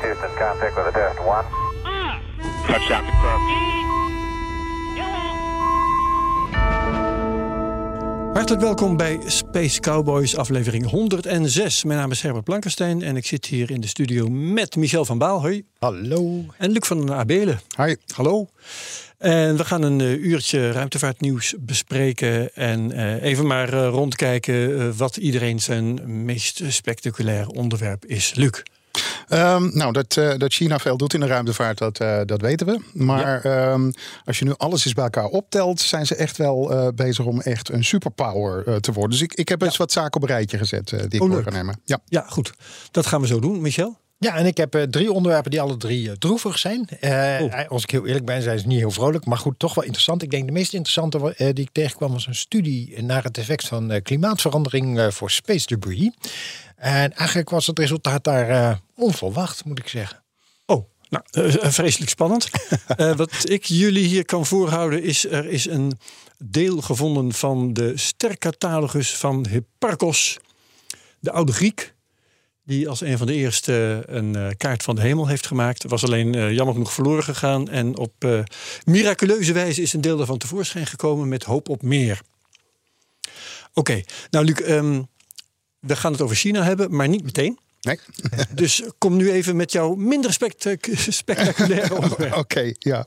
Houston, contact with a test one. Touchdown. Hartelijk welkom bij Space Cowboys aflevering 106. Mijn naam is Herbert Blankenstein en ik zit hier in de studio met Michel van Baal. Hoi. Hallo. En Luc van den Abelen. Hi. Hallo. En we gaan een uh, uurtje ruimtevaartnieuws bespreken en uh, even maar uh, rondkijken uh, wat iedereen zijn meest spectaculair onderwerp is. Luc. Um, nou, dat, uh, dat China veel doet in de ruimtevaart, dat, uh, dat weten we. Maar ja. um, als je nu alles eens bij elkaar optelt, zijn ze echt wel uh, bezig om echt een superpower te worden. Dus ik, ik heb eens wat zaken op een rijtje gezet die ik oh, voor ga nemen. Ja. ja, goed. Dat gaan we zo doen. Michel? Ja, en ik heb uh, drie onderwerpen die alle drie uh, droevig zijn. Uh, oh. Als ik heel eerlijk ben, zijn ze niet heel vrolijk. Maar goed, toch wel interessant. Ik denk de meest interessante die ik tegenkwam was een studie naar het effect van klimaatverandering voor space debris. En eigenlijk was het resultaat daar onverwacht, moet ik zeggen. Oh, nou, vreselijk spannend. wat ik jullie hier kan voorhouden is, er is een deel gevonden van de stercatalogus van Hipparchos, de oude Griek die als een van de eerste een uh, kaart van de hemel heeft gemaakt. Was alleen uh, jammer genoeg verloren gegaan. En op miraculeuze wijze is een deel daarvan tevoorschijn gekomen met hoop op meer. Oké, okay. nou Luc, um, we gaan het over China hebben, maar niet meteen. Nee. dus kom nu even met jouw minder spectac spectaculaire onderwerp. Oké, okay, ja.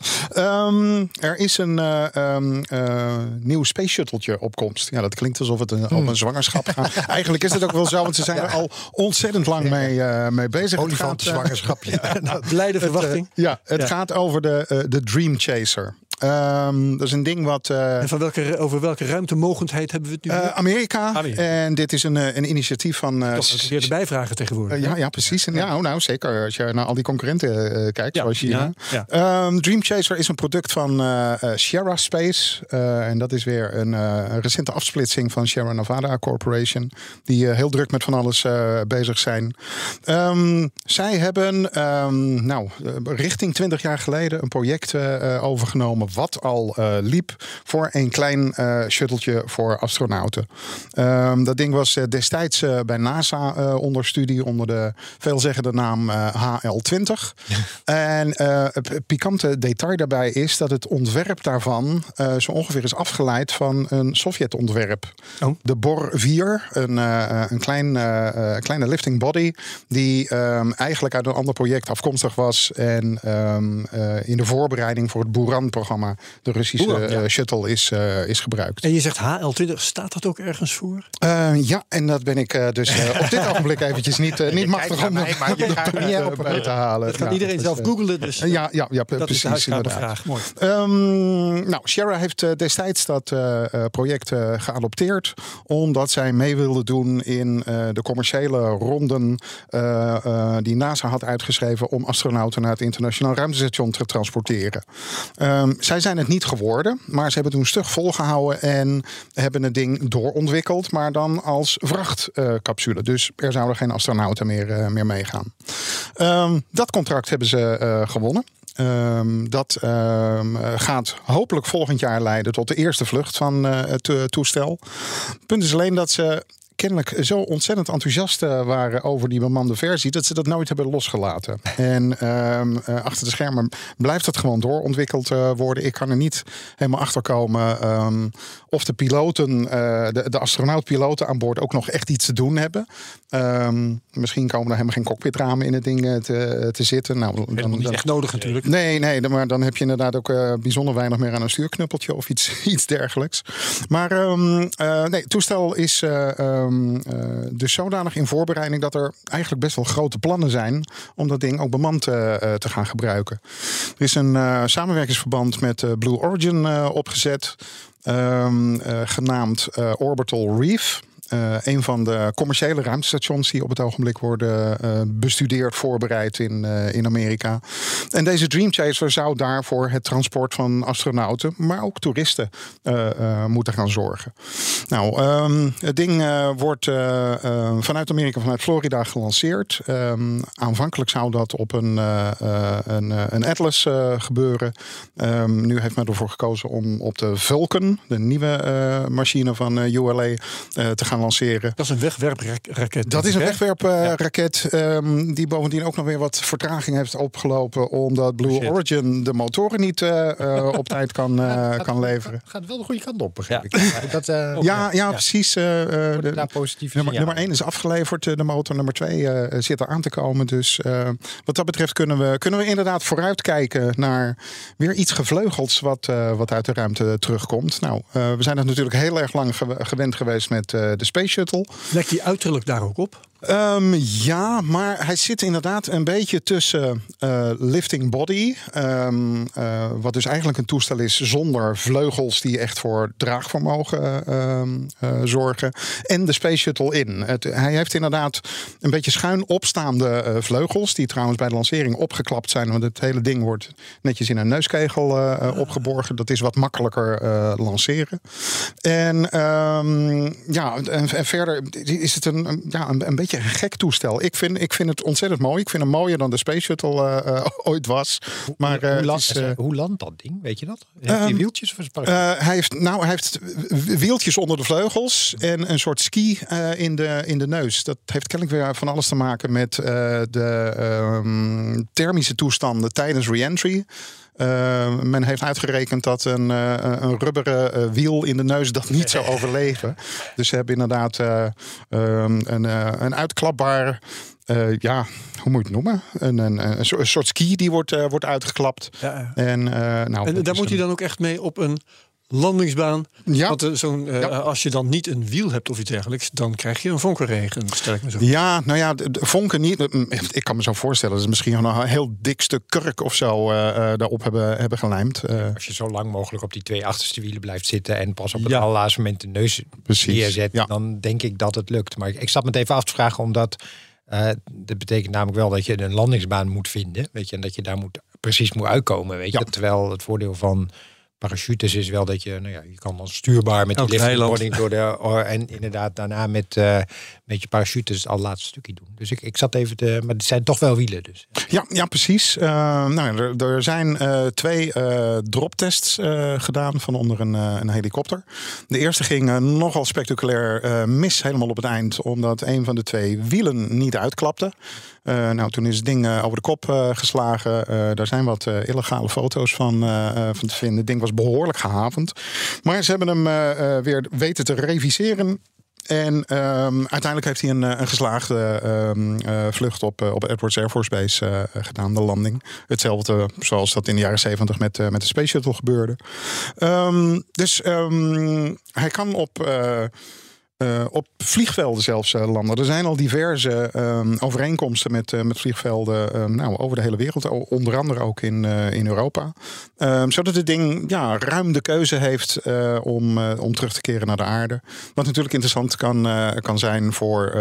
Um, er is een uh, um, uh, nieuw space shuttletje op komst. Ja, dat klinkt alsof het een, Hmm. op een zwangerschap gaat. Eigenlijk is het ook wel zo, want ze zijn er al ontzettend lang mee, uh, mee bezig. Olifantenzwangerschapje. Blijde verwachting. Het, ja, het ja. gaat over de, de Dream Chaser. Um, dat is een ding wat. Uh, en van welke, over welke ruimtemogendheid hebben we het nu? Uh, Amerika. Amerika. En dit is een, een initiatief van. Uh, Toch de bijvragen tegenwoordig. ja, ja, precies. En, ja, nou, nou, zeker. Als je naar al die concurrenten kijkt, ja, zoals China. Ja, ja. Um, Dream Chaser is een product van Sierra Space. en dat is weer een, een, recente afsplitsing van Sierra Nevada Corporation. Die heel druk met van alles bezig zijn. Um, zij hebben, nou, richting 20 jaar geleden een project overgenomen wat al uh, liep voor een klein uh, shuttletje voor astronauten. Um, dat ding was uh, destijds bij NASA onder studie onder de veelzeggende naam HL20. en het pikante detail daarbij is dat het ontwerp daarvan zo ongeveer is afgeleid van een Sovjet-ontwerp. Oh. De Bor 4, een, een klein, kleine lifting body die um, eigenlijk uit een ander project afkomstig was en um, in de voorbereiding voor het Buran-programma de Russische Oeh, ja. uh, shuttle is, uh, is gebruikt. En je zegt HL20, staat dat ook ergens voor? Uh, ja, en dat ben ik dus op dit ogenblik eventjes niet, niet machtig om mij, maar je gaat niet helpen bij te halen. Dat gaat ja, iedereen dus, zelf googlen. Dus ja, ja, ja, dat precies. is de vraag. Mooi. Um, nou, Sierra heeft destijds dat project geadopteerd omdat zij mee wilde doen in de commerciële ronden die NASA had uitgeschreven om astronauten naar het internationaal ruimtestation te transporteren. Um, zij zijn het niet geworden, maar ze hebben toen stug volgehouden en hebben het ding doorontwikkeld, maar dan als vrachtcapsule. Dus er zouden geen astronauten meer, uh, meer meegaan. Um, dat contract hebben ze uh, gewonnen. Um, dat um, gaat hopelijk volgend jaar leiden tot de eerste vlucht van het toestel. Het punt is alleen dat ze kennelijk zo ontzettend enthousiast waren over die bemande versie dat ze dat nooit hebben losgelaten. En um, uh, achter de schermen blijft het gewoon doorontwikkeld uh, worden. Ik kan er niet helemaal achter komen um, of de piloten, de, de astronautpiloten aan boord ook nog echt iets te doen hebben. Um, misschien komen er helemaal geen cockpitramen in het ding te, te zitten. Nou, dan, dan, niet echt nodig natuurlijk. Nee, nee, maar dan heb je inderdaad ook bijzonder weinig meer aan een stuurknuppeltje of iets, iets dergelijks. Maar nee, het toestel is um, uh, dus zodanig in voorbereiding dat er eigenlijk best wel grote plannen zijn om dat ding ook bemand uh, te gaan gebruiken. Er is een samenwerkingsverband met Blue Origin opgezet, um, genaamd Orbital Reef. Uh, een van de commerciële ruimtestations die op het ogenblik worden uh, bestudeerd, voorbereid in, uh, in Amerika. En deze Dream Chaser zou daarvoor het transport van astronauten, maar ook toeristen moeten gaan zorgen. Nou, um, het ding wordt vanuit Amerika, vanuit Florida gelanceerd. Um, aanvankelijk zou dat op een, een, een, Atlas gebeuren. Um, nu heeft men ervoor gekozen om op de Vulcan, de nieuwe machine van ULA, te gaan lanceren. Dat is een wegwerpraket. Dat is een wegwerpraket ehm, die bovendien ook nog weer wat vertraging heeft opgelopen. Omdat Blue shit. Origin de motoren niet eh, eh, op tijd kan, eh, kan leveren. Gaat wel de goede kant op, begrijp ik. Dat, eh, Ja, ja, precies. de- daar positief Nummer, signalen. nummer 1 is afgeleverd, de motor. Nummer 2 eh, zit er aan te komen. Dus eh, wat dat betreft kunnen we, kunnen we inderdaad vooruitkijken naar weer iets gevleugelds wat, eh, wat uit de ruimte terugkomt. Nou, eh, we zijn het natuurlijk heel erg lang gew- gewend geweest met eh, de Space Shuttle. Lijkt die uiterlijk daar ook op? Ehm, ja, maar hij zit inderdaad een beetje tussen eh, lifting body. ehm, eh, wat dus eigenlijk een toestel is zonder vleugels die echt voor draagvermogen ehm, eh, zorgen. En de Space Shuttle in. Het, hij heeft inderdaad een beetje schuin opstaande vleugels. Die trouwens bij de lancering opgeklapt zijn. Want het hele ding wordt netjes in een neuskegel eh, opgeborgen. Dat is wat makkelijker lanceren. En ja, en, en verder is het een- ja, een, een beetje een gek toestel. Ik vind, ik vind het ontzettend mooi. Ik vind hem mooier dan de Space Shuttle eh, eh, ooit was. Maar hoe, land, is, eh, hoe landt dat ding? Weet je dat? Heeft hij Ehm, wieltjes of eh, hij heeft, nou, hij heeft wieltjes onder de vleugels en een soort ski in, de, in de neus. Dat heeft kennelijk weer van alles te maken met de ehm, thermische toestanden tijdens re-entry. Eh, men heeft uitgerekend dat een, eh, een rubberen eh, wiel in de neus dat niet zou overleven. Dus ze hebben inderdaad eh, ehm, een, eh, een uitklapbaar. eh, ja, hoe moet je het noemen? Een, een, een, soort- een soort ski die wordt, wordt uitgeklapt. Ja. En, eh, nou, En daar moet hij een- dan ook echt mee op een landingsbaan. Ja. Want eh, zo'n, eh, Ja. als je dan niet een wiel hebt of iets dergelijks, dan krijg je een vonkerregen. Stel ik me zo. Ja, nou ja, de, de vonken niet. Mm, Ik kan me zo voorstellen dat ze misschien gewoon een heel dik stuk kurk of zo eh, eh, daarop hebben, hebben gelijmd. Eh, Als je zo lang mogelijk op die twee achterste wielen blijft zitten en pas op het Ja. allerlaatste moment de neus Precies, neerzet, ja. dan denk ik dat het lukt. Maar ik, ik zat me het even af te vragen, omdat eh, dat betekent namelijk wel dat je een landingsbaan moet vinden, weet je, en dat je daar moet, precies moet uitkomen, weet je. Ja. Terwijl het voordeel van parachutes is wel dat je, nou ja, je kan dan stuurbaar met die Elk lifting weiland. boarding door de, en inderdaad daarna met, eh, met je parachutes het allerlaatste stukje doen. Dus ik, ik zat even te, maar het zijn toch wel wielen dus. ja, ja, precies. Eh, nou, er, er zijn eh, twee eh, droptests gedaan van onder een, een helikopter. De eerste ging nogal spectaculair mis helemaal op het eind, omdat een van de twee wielen niet uitklapte. Nou, toen is het ding over de kop geslagen. Daar zijn wat illegale foto's van, van te vinden. Het ding was behoorlijk gehavend. Maar ze hebben hem weer weten te reviseren. En ehm, uiteindelijk heeft hij een, eh, een geslaagde ehm, eh, vlucht op, eh, op Edwards Air Force Base gedaan, de landing. Hetzelfde zoals dat in de jaren zeventig met, met de Space Shuttle gebeurde. Ehm, dus hij kan op, eh, op vliegvelden zelfs eh, landen. Er zijn al diverse ehm, overeenkomsten met, eh, met vliegvelden ehm, nou, over de hele wereld. Onder andere ook in, in Europa. Ehm, zodat het ding ja, ruim de keuze heeft om, om terug te keren naar de aarde. Wat natuurlijk interessant kan, kan zijn voor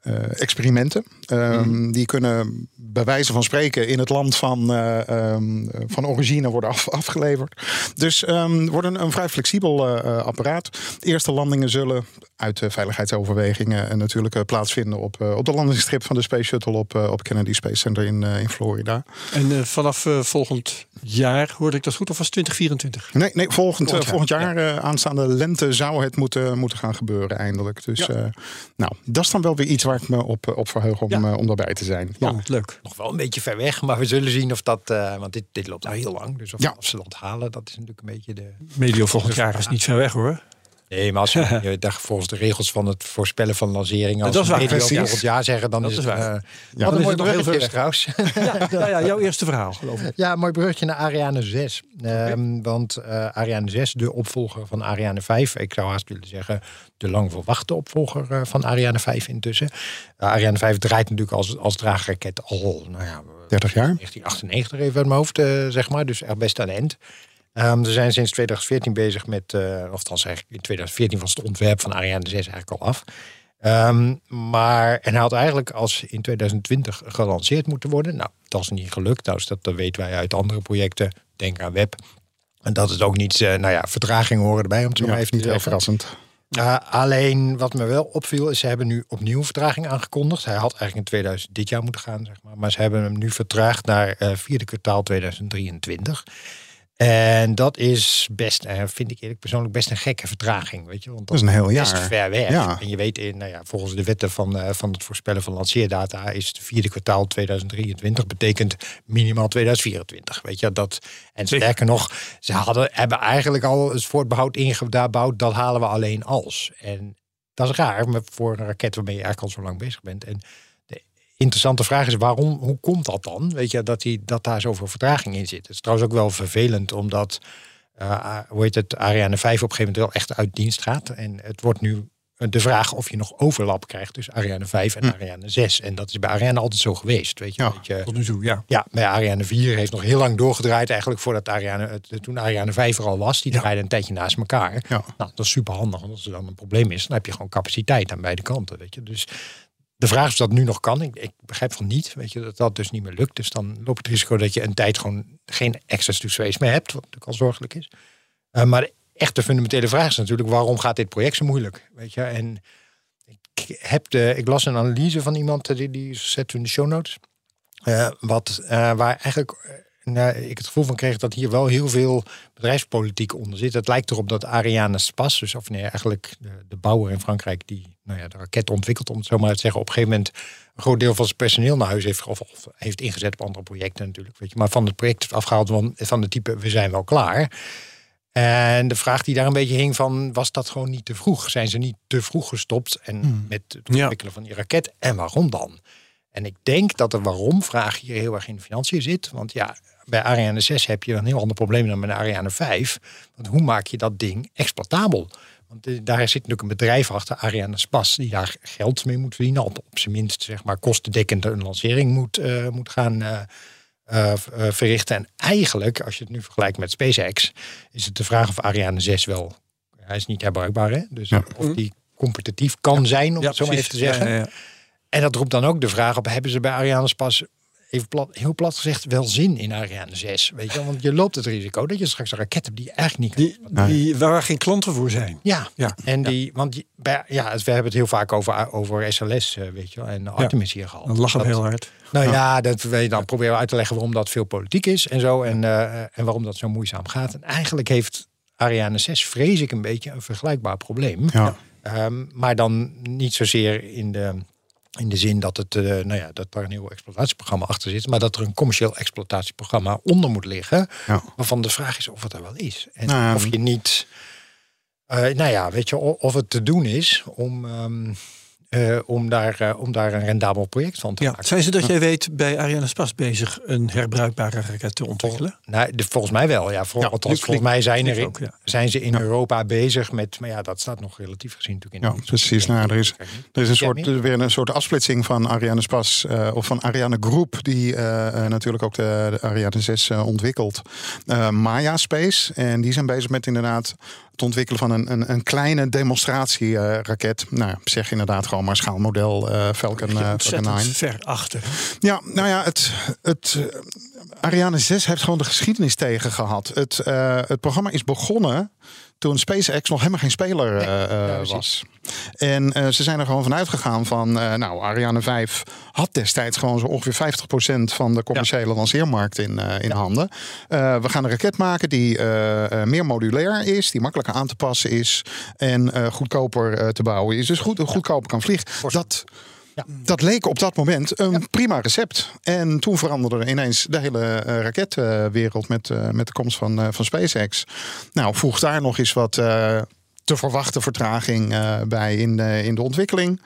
eh, experimenten. Ehm, Die kunnen bij wijze van spreken in het land van, eh, ehm, van origine worden af, afgeleverd. Dus ehm wordt een, een vrij flexibel eh, apparaat. De eerste landingen zullen uit veiligheidsoverwegingen en natuurlijk plaatsvinden op, op de landingsstrip van de Space Shuttle op, op Kennedy Space Center in, in Florida. En vanaf volgend jaar, hoorde ik dat goed, of was het 2024? Nee, nee volgend, Volgend volgend jaar, aanstaande lente, zou het moeten, moeten gaan gebeuren eindelijk. Dus Ja. nou, dat is dan wel weer iets waar ik me op, eh, op verheug om, Ja. eh, om daarbij te zijn. Ja. Oh, leuk. Nog wel een beetje ver weg, maar we zullen zien of dat, eh, want dit, dit loopt al heel lang. Dus of, Ja. of ze dat halen, dat is natuurlijk een beetje de... Medio volgend jaar is niet ver weg hoor. Nee, maar als je, volgens de regels van het voorspellen van lanceringen, als Dat is we waar, precies. volgend jaar zeggen, dan Dat is het... waar. eh, Ja. Wat Dan een is mooi het nog heel bruggetje trouwens. Ja, ja, jouw eerste verhaal geloof ik. Ja, mooi bruggetje naar Ariane 6. Ehm, Want eh, Ariane 6, de opvolger van Ariane 5. Ik zou haast willen zeggen, de lang verwachte opvolger eh, van Ariane 5 intussen. Uh, Ariane 5 draait natuurlijk als, als draagraket al, nou ja, 30 jaar. 1998 even uit mijn hoofd, zeg maar. Dus echt best aan de end. Ehm ze zijn sinds 2014 bezig met, eh of eigenlijk in 2014 was het ontwerp van Ariane 6 eigenlijk al af. Ehm, maar, en hij had eigenlijk als in 2020 gelanceerd moeten worden. Nou, dat is niet gelukt. Nou, dat, dat weten wij uit andere projecten. Denk aan web. En dat is ook niet, eh, nou ja, vertragingen horen erbij om het zo Ja, maar even niet te heel verrassend. Uh, alleen wat me wel opviel is, ze hebben nu opnieuw vertraging aangekondigd. Hij had eigenlijk in 2000 dit jaar moeten gaan, zeg maar. Maar ze hebben hem nu vertraagd naar eh, vierde kwartaal 2023. En dat is best, eh, vind ik eerlijk persoonlijk, best een gekke vertraging. Weet je? Want Dat is een heel best jaar. ver weg. Ja. En je weet, in, nou ja, volgens de wetten van, eh, van het voorspellen van lanceerdata is het vierde kwartaal 2023 betekent minimaal 2024. Weet je dat? En sterker nog, ze hadden, hebben eigenlijk al het voortbehoud ingebouwd. Dat halen we alleen als. En dat is raar maar voor een raket waarmee je eigenlijk al zo lang bezig bent. En interessante vraag is waarom, hoe komt dat dan? Weet je, dat, die, dat daar zoveel vertraging in zit. Het is trouwens ook wel vervelend, omdat, eh, hoe heet het, Ariane 5 op een gegeven moment wel echt uit dienst gaat. En het wordt nu de vraag of je nog overlap krijgt tussen Ariane 5 en Ariane 6. En dat is bij Ariane altijd zo geweest. Weet je, Ja, dat je Tot nu toe, ja. ja, bij Ariane 4 heeft nog heel lang doorgedraaid. Eigenlijk voordat Ariane, het- toen Ariane 5 er al was. Die Ja. draaide een tijdje naast elkaar. Ja. Nou, dat is super handig. Want als er dan een probleem is, dan heb je gewoon capaciteit aan beide kanten. Weet je. Dus de vraag is of dat nu nog kan. Ik, ik begrijp van niet. Weet je, dat dat dus niet meer lukt. Dus dan loop je het risico dat je een tijd gewoon geen access to space meer hebt. Wat natuurlijk al zorgelijk is. Eh, maar de echte fundamentele vraag is natuurlijk... waarom gaat dit project zo moeilijk? Weet je, en ik, heb de, ik las een analyse van iemand, eh, die, die zet in de show notes. Eh, wat, waar eigenlijk nou, ik het gevoel van kreeg dat hier wel heel veel bedrijfspolitiek onder zit. Het lijkt erop dat Ariane Spas, dus of nee, eigenlijk de, de bouwer in Frankrijk die nou ja, de raket ontwikkelt, om het zo maar te zeggen, op een gegeven moment een groot deel van zijn personeel naar huis heeft, of, of heeft ingezet op andere projecten natuurlijk. Weet je, maar van het project afgehaald van, van de type we zijn wel klaar. En de vraag die daar een beetje hing van, was dat gewoon niet te vroeg? Zijn ze niet te vroeg gestopt en met het Ja. ontwikkelen van die raket? En waarom dan? En ik denk dat de waarom-vraag hier heel erg in de financiën zit. Want ja, bij Ariane 6 heb je een heel ander probleem dan bij Ariane 5. Want hoe maak je dat ding exploitabel? Want eh, daar zit natuurlijk een bedrijf achter, Ariane Spas, die daar geld mee moet verdienen. Op, op zijn minst, zeg maar, kostendekkend een lancering moet, eh, moet gaan eh, verrichten. En eigenlijk, als je het nu vergelijkt met SpaceX, is het de vraag of Ariane 6 wel. Hij is niet herbruikbaar, hè? Dus of die competitief kan zijn, om het zo maar even te zeggen. Ja, ja, ja. En dat roept dan ook de vraag op: hebben ze bij Ariane Spas, even plat, heel plat gezegd, wel zin in Ariane 6? Weet je, want je loopt het risico dat je straks een raket hebt die eigenlijk niet kan. Die, die, waar geen klanten voor zijn. Ja, Ja. en die, want die, bij, ja, we hebben het heel vaak over, over SLS, eh, weet je wel, en Artemis hier gehad. Dan lachen we Dat- heel hard. Nou ja, dat, we- dan proberen we uit te leggen waarom dat veel politiek is en zo. En, eh, en waarom dat zo moeizaam gaat. En eigenlijk heeft Ariane 6, vrees ik, een beetje een vergelijkbaar probleem. Ja. Ehm, maar dan niet zozeer in de, in de zin dat, het, eh, nou ja, dat daar een nieuw exploitatieprogramma achter zit. Maar dat er een commercieel exploitatieprogramma onder moet liggen. Ja. Waarvan de vraag is of het er wel is. En Nou of je niet. eh, nou ja, weet je, of het te doen is om, ehm, eh, om, daar, eh, om daar een rendabel project van te Ja. maken. Zijn ze dat jij weet bij Ariane Spas bezig een herbruikbare raket te ontwikkelen? Nou, de, volgens mij wel. Ja, althans, volgens mij zijn, er, ook, ja. zijn ze in Europa bezig met. Maar ja, dat staat nog relatief gezien natuurlijk in Ja, precies. Nou, er is, er is een soort, weer een soort afsplitsing van Ariane Spas eh, of van Ariane Groep, die natuurlijk ook de, de Ariane 6 eh, ontwikkelt. Maya Space. En die zijn bezig met inderdaad het ontwikkelen van een, een, een kleine demonstratieraket. nou, zeg inderdaad gewoon maar schaalmodel eh Falcon, eh, Falcon Ontzettend 9. ver achter. Ja, nou ja, het, het, eh, Ariane 6 heeft gewoon de geschiedenis tegen gehad. Het, eh, het programma is begonnen toen SpaceX nog helemaal geen speler eh, eh, ja, was. En eh, ze zijn er gewoon vanuit gegaan van, nou, Ariane 5 had destijds gewoon zo ongeveer 50% van de commerciële lanceermarkt in, in handen. We gaan een raket maken die meer modulair is, die makkelijker aan te passen is en goedkoper te bouwen is. Dus goed, goedkoper kan vliegen. Dat, Ja. dat leek op dat moment een prima recept. En toen veranderde ineens de hele eh, raketwereld met, eh, met de komst van, eh, van SpaceX. Nou, voeg daar nog eens wat te verwachten vertraging bij in in de ontwikkeling.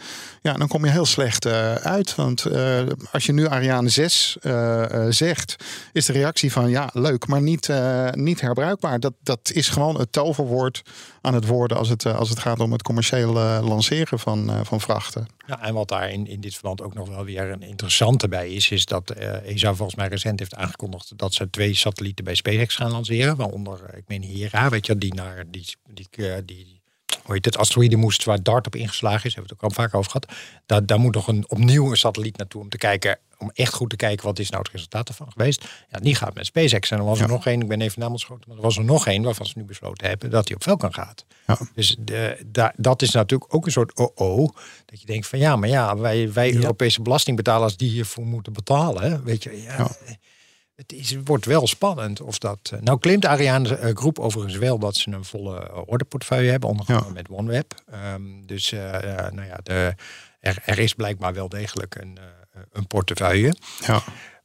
Ja, dan kom je heel slecht eh, uit. Want eh, als je nu Ariane 6 eh, zegt, is de reactie van ja, leuk, maar niet, niet herbruikbaar. Dat, dat is gewoon het toverwoord aan het worden als het, als het gaat om het commerciële lanceren van, van vrachten. Ja, en wat daar in, in dit verband ook nog wel weer een interessante bij is, is dat ESA volgens mij recent heeft aangekondigd dat ze twee satellieten bij SpaceX gaan lanceren. Waaronder, ik meen Hera, weet je, die naar die, die, die hoe heet het, asteroïde moest waar DART op ingeslagen is, hebben we het ook al vaak over gehad. Daar, daar moet nog een, opnieuw een satelliet naartoe om te kijken, om echt goed te kijken wat is nou het resultaat ervan geweest. Ja, die gaat met SpaceX. En er was er nog één, ik ben even naam ontschoten, maar er was er nog één waarvan ze nu besloten hebben dat hij op Falcon gaat. Ja. Dus de, da, dat is natuurlijk ook een soort oh-oh. Dat je denkt van ja, maar ja, wij, wij Europese belastingbetalers die hiervoor moeten betalen. Weet je, ja, Het is, wordt wel spannend of dat. eh, nou claimt de Ariane eh, groep overigens wel dat ze een volle eh, orderportefeuille hebben, onder andere Ja. met OneWeb. Ehm, dus nou ja, de, er, er is blijkbaar wel degelijk een, een portefeuille. Ja.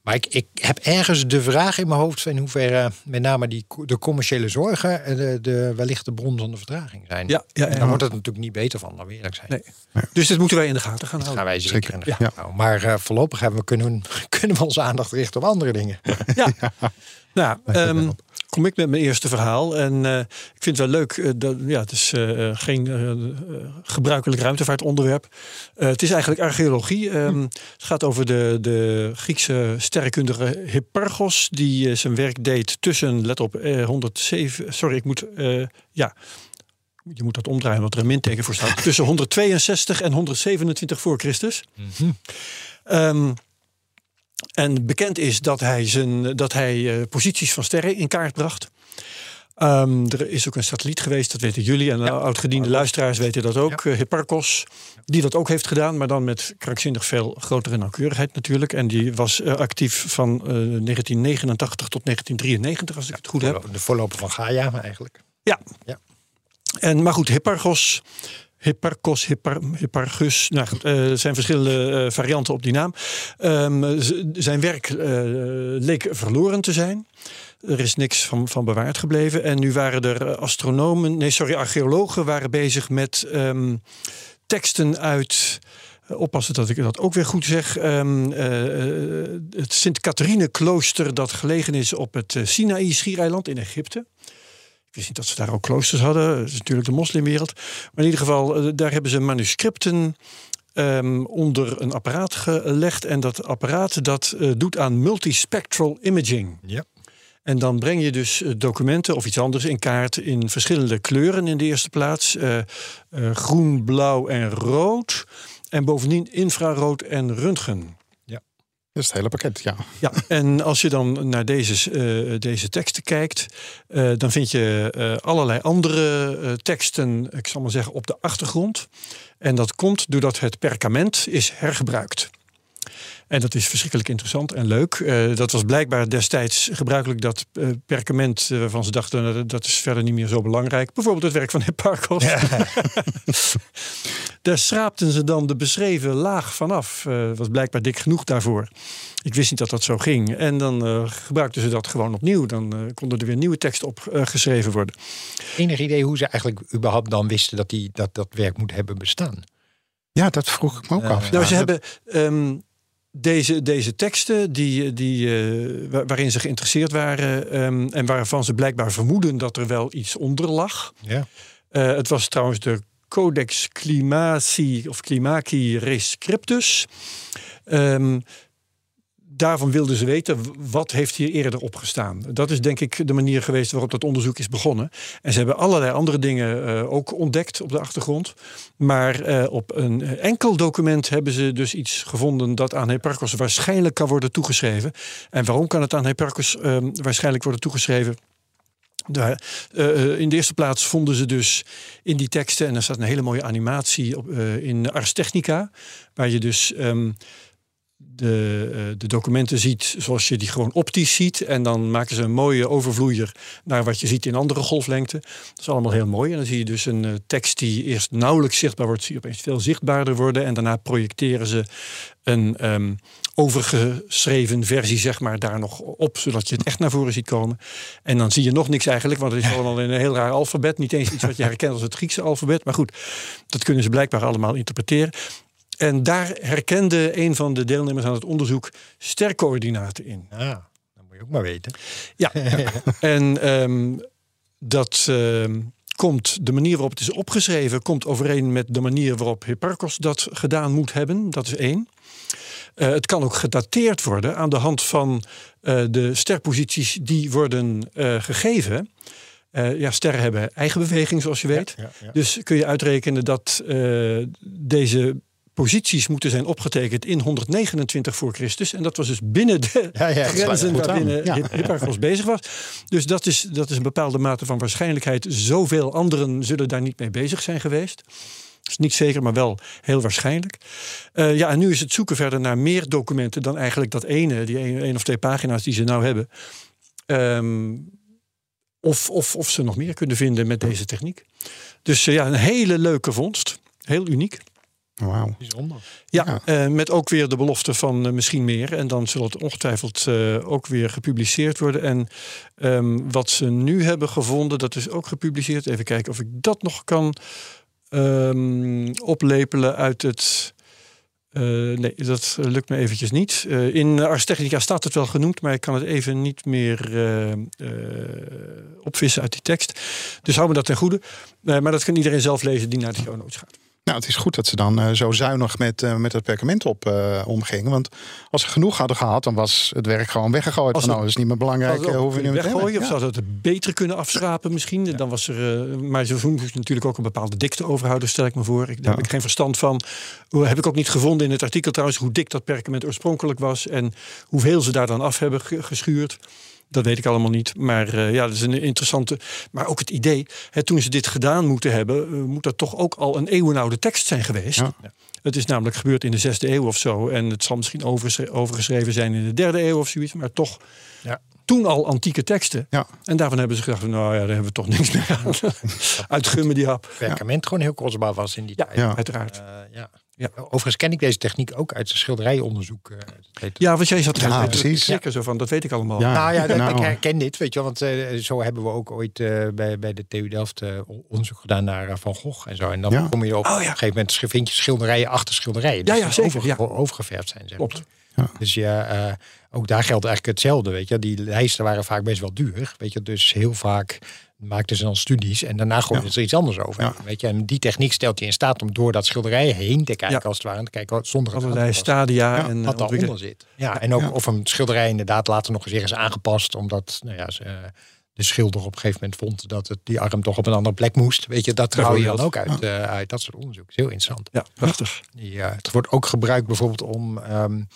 Maar ik, ik heb ergens de vraag in mijn hoofd van in hoeverre met name die, de commerciële zorgen eh, de, de, wellicht de bron van de vertraging zijn. Ja, ja, En ja. daar wordt het natuurlijk niet beter van, dan we eerlijk zijn. Nee. Dus dit moeten wij in de gaten gaan Dat houden. gaan wij zeker, Zeker, in de ja. gaten houden. Maar eh, voorlopig hebben we kunnen, kunnen we onze aandacht richten op andere dingen. Ja. Nou, ehm, kom ik met mijn eerste verhaal. En eh, ik vind het wel leuk. eh, dat, ja, het is eh, geen gebruikelijk ruimtevaartonderwerp. Het is eigenlijk archeologie. Ehm, Het gaat over de, de Griekse sterrenkundige Hipparchos. Die zijn werk deed tussen, let op, eh, 107. Sorry, ik moet. ja. Je moet dat omdraaien, wat er een minteken voor staat. Tussen 162 en 127 voor Christus. Ehm, en bekend is dat hij, zijn, dat hij eh, posities van sterren in kaart bracht. Ehm, er is ook een satelliet geweest, dat weten jullie. En oudgediende luisteraars weten dat ook. eh, Hipparchos, die dat ook heeft gedaan. Maar dan met krankzinnig veel grotere nauwkeurigheid natuurlijk. En die was eh, actief van eh, 1989 tot 1993, als ik het goed heb. De voorloper van Gaia eigenlijk. Ja. Ja. En, maar goed, Hipparchos, Hipparchos, Hippar, Hipparchus. Nou eh, er zijn verschillende eh, varianten op die naam. Ehm, zijn werk eh, leek verloren te zijn. Er is niks van, van bewaard gebleven. En nu waren er astronomen, nee, sorry, archeologen waren bezig met ehm, teksten uit. Oppassen dat ik dat ook weer goed zeg. Ehm, eh, eh, het Sint-Catharine-klooster dat gelegen is op het Sinaï-schiereiland in Egypte. Ik wist niet dat ze daar ook kloosters hadden. Dat is natuurlijk de moslimwereld. Maar in ieder geval, eh, daar hebben ze manuscripten ehm, onder een apparaat gelegd. En dat apparaat dat eh, doet aan multispectral imaging. Ja. En dan breng je dus eh, documenten of iets anders in kaart in verschillende kleuren in de eerste plaats. Groen, blauw en rood. En bovendien infrarood en röntgen. Het hele pakket, ja. Ja, en als je dan naar deze, eh, deze teksten kijkt, eh, dan vind je eh, allerlei andere teksten, ik zal maar zeggen, op de achtergrond. En dat komt doordat het perkament is hergebruikt. En dat is verschrikkelijk interessant en leuk. Eh, dat was blijkbaar destijds gebruikelijk dat eh, perkament eh, waarvan ze dachten dat- dat is verder niet meer zo belangrijk. Bijvoorbeeld het werk van Hipparchos. Daar schraapten ze dan de beschreven laag vanaf. Eh was blijkbaar dik genoeg daarvoor. Ik wist niet dat dat zo ging. En dan eh, gebruikten ze dat gewoon opnieuw. Dan eh, konden er weer nieuwe teksten op eh, geschreven worden. Enig idee hoe ze eigenlijk überhaupt dan wisten dat die, dat, dat werk moet hebben bestaan? Ja, dat vroeg ik me ook af. Nou, Ja, ze dat- hebben ehm, deze, deze teksten die, die, eh, wa- waarin ze geïnteresseerd waren ehm, en waarvan ze blijkbaar vermoeden dat er wel iets onder lag. Ja. Eh, het was trouwens de Codex Climaci of Climaci Rescriptus. Ehm, daarvan wilden ze weten wat heeft hier eerder opgestaan. Dat is denk ik de manier geweest waarop dat onderzoek is begonnen. En ze hebben allerlei andere dingen eh, ook ontdekt op de achtergrond. Maar eh, op een enkel document hebben ze dus iets gevonden dat aan Hipparchus waarschijnlijk kan worden toegeschreven. En waarom kan het aan Hipparchus ehm, waarschijnlijk worden toegeschreven? Eh, in de eerste plaats vonden ze dus in die teksten, en er staat een hele mooie animatie op, in Ars Technica, waar je dus ehm, de, eh, de documenten ziet zoals je die gewoon optisch ziet. En dan maken ze een mooie overvloeier naar wat je ziet in andere golflengten. Dat is allemaal heel mooi. En dan zie je dus een eh, tekst die eerst nauwelijks zichtbaar wordt, zie je opeens veel zichtbaarder worden. En daarna projecteren ze een ehm, overgeschreven versie, zeg maar, daar nog op, zodat je het echt naar voren ziet komen. En dan zie je nog niks eigenlijk, want het is allemaal in een heel raar alfabet. Niet eens iets wat je herkent als het Griekse alfabet. Maar goed, dat kunnen ze blijkbaar allemaal interpreteren. En daar herkende een van de deelnemers aan het onderzoek stercoördinaten in. Ah, dat moet je ook maar weten. Ja, en ehm, dat ehm, komt, de manier waarop het is opgeschreven, komt overeen met de manier waarop Hipparchus dat gedaan moet hebben. Dat is één. Eh, het kan ook gedateerd worden aan de hand van eh, de sterposities die worden eh, gegeven. Ja, sterren hebben eigen beweging, zoals je weet. Ja, ja. Dus kun je uitrekenen dat deze posities moeten zijn opgetekend in 129 voor Christus. En dat was dus binnen de Ja, ja, dat grenzen waarbinnen Ja. Bezig was. Dus dat is, dat is een bepaalde mate van waarschijnlijkheid. Zoveel anderen zullen daar niet mee bezig zijn geweest. is niet zeker, maar wel heel waarschijnlijk. Uh, ja, en nu is het zoeken verder naar meer documenten dan eigenlijk dat ene, die één of twee pagina's die ze nou hebben. Um, of, of, of ze nog meer kunnen vinden met deze techniek. Dus uh, ja, een hele leuke vondst. Heel uniek. Wauw. Bijzonder. Ja, ja. Uh, met ook weer de belofte van uh, misschien meer. En dan zal het ongetwijfeld uh, ook weer gepubliceerd worden. En um, wat ze nu hebben gevonden, dat is ook gepubliceerd. Even kijken of ik dat nog kan um, oplepelen uit het. nee, dat lukt me eventjes niet. in Ars Technica staat het wel genoemd, maar ik kan het even niet meer opvissen uit die tekst. Dus hou me dat ten goede. maar dat kan iedereen zelf lezen die naar de show notes gaat. Nou, het is goed dat ze dan uh, zo zuinig met, uh, met het perkament op uh, omgingen. Want als ze genoeg hadden gehad, dan was het werk gewoon weggegooid. Van, nou, dat is niet meer belangrijk. hoe we nu weggooien? Of zouden het beter kunnen afschrapen misschien? Ja. Dan was er, maar ze moesten natuurlijk ook een bepaalde dikte overhouden, stel ik me voor. Ik, daar heb ik geen verstand van. Heb ik ook niet gevonden in het artikel trouwens hoe dik dat perkament oorspronkelijk was. En hoeveel ze daar dan af hebben geschuurd. Dat weet ik allemaal niet. Maar uh, ja, dat is een interessante. Maar ook het idee, hè, toen ze dit gedaan moeten hebben, uh, moet dat toch ook al een eeuwenoude tekst zijn geweest. Ja. Het is namelijk gebeurd in de zesde eeuw of zo. En het zal misschien overgeschreven zijn in de derde eeuw of zoiets. Maar toch ja. Toen al antieke teksten. Ja. En daarvan hebben ze gedacht, nou ja, daar hebben we toch niks meer aan. Uitgummen die hap. Perkament gewoon heel kostbaar was in die ja, tijd. Ja, uiteraard. Uh, ja. Ja. Overigens ken ik deze techniek ook uit zijn schilderijonderzoek. Uh, ja, want jij zat ja, precies. Zeker zo van, dat weet ik allemaal. Ja, nou ja, dat, nou. ik herken dit, weet je, want uh, zo hebben we ook ooit uh, bij, bij de TU Delft onderzoek gedaan naar Van Gogh en zo. En dan ja. kom je op, oh, ja. op een gegeven moment vind je schilderijen achter schilderijen. Dus ja, ja, zeker. Over, ja. overgeverfd zijn, zeg Klopt. Ja. Dus ja, ook daar geldt eigenlijk hetzelfde, weet je. Die lijsten waren vaak best wel duur, weet je. Dus heel vaak maakten ze dan studies en daarna gooiden ja. ze er iets anders over. Ja. Weet je? En die techniek stelt je in staat om door dat schilderij heen te kijken, ja. als het ware. Te kijken zonder allerlei stadia en wat daaronder zit. Ja, en ook of een schilderij inderdaad later nog eens is aangepast, omdat nou ja, ze, de schilder op een gegeven moment vond dat het, die arm toch op een andere plek moest. Weet je, dat hou je dan ook uit, uh, uit dat soort onderzoek. Heel interessant. Ja, prachtig. Ja, het wordt ook gebruikt bijvoorbeeld om um,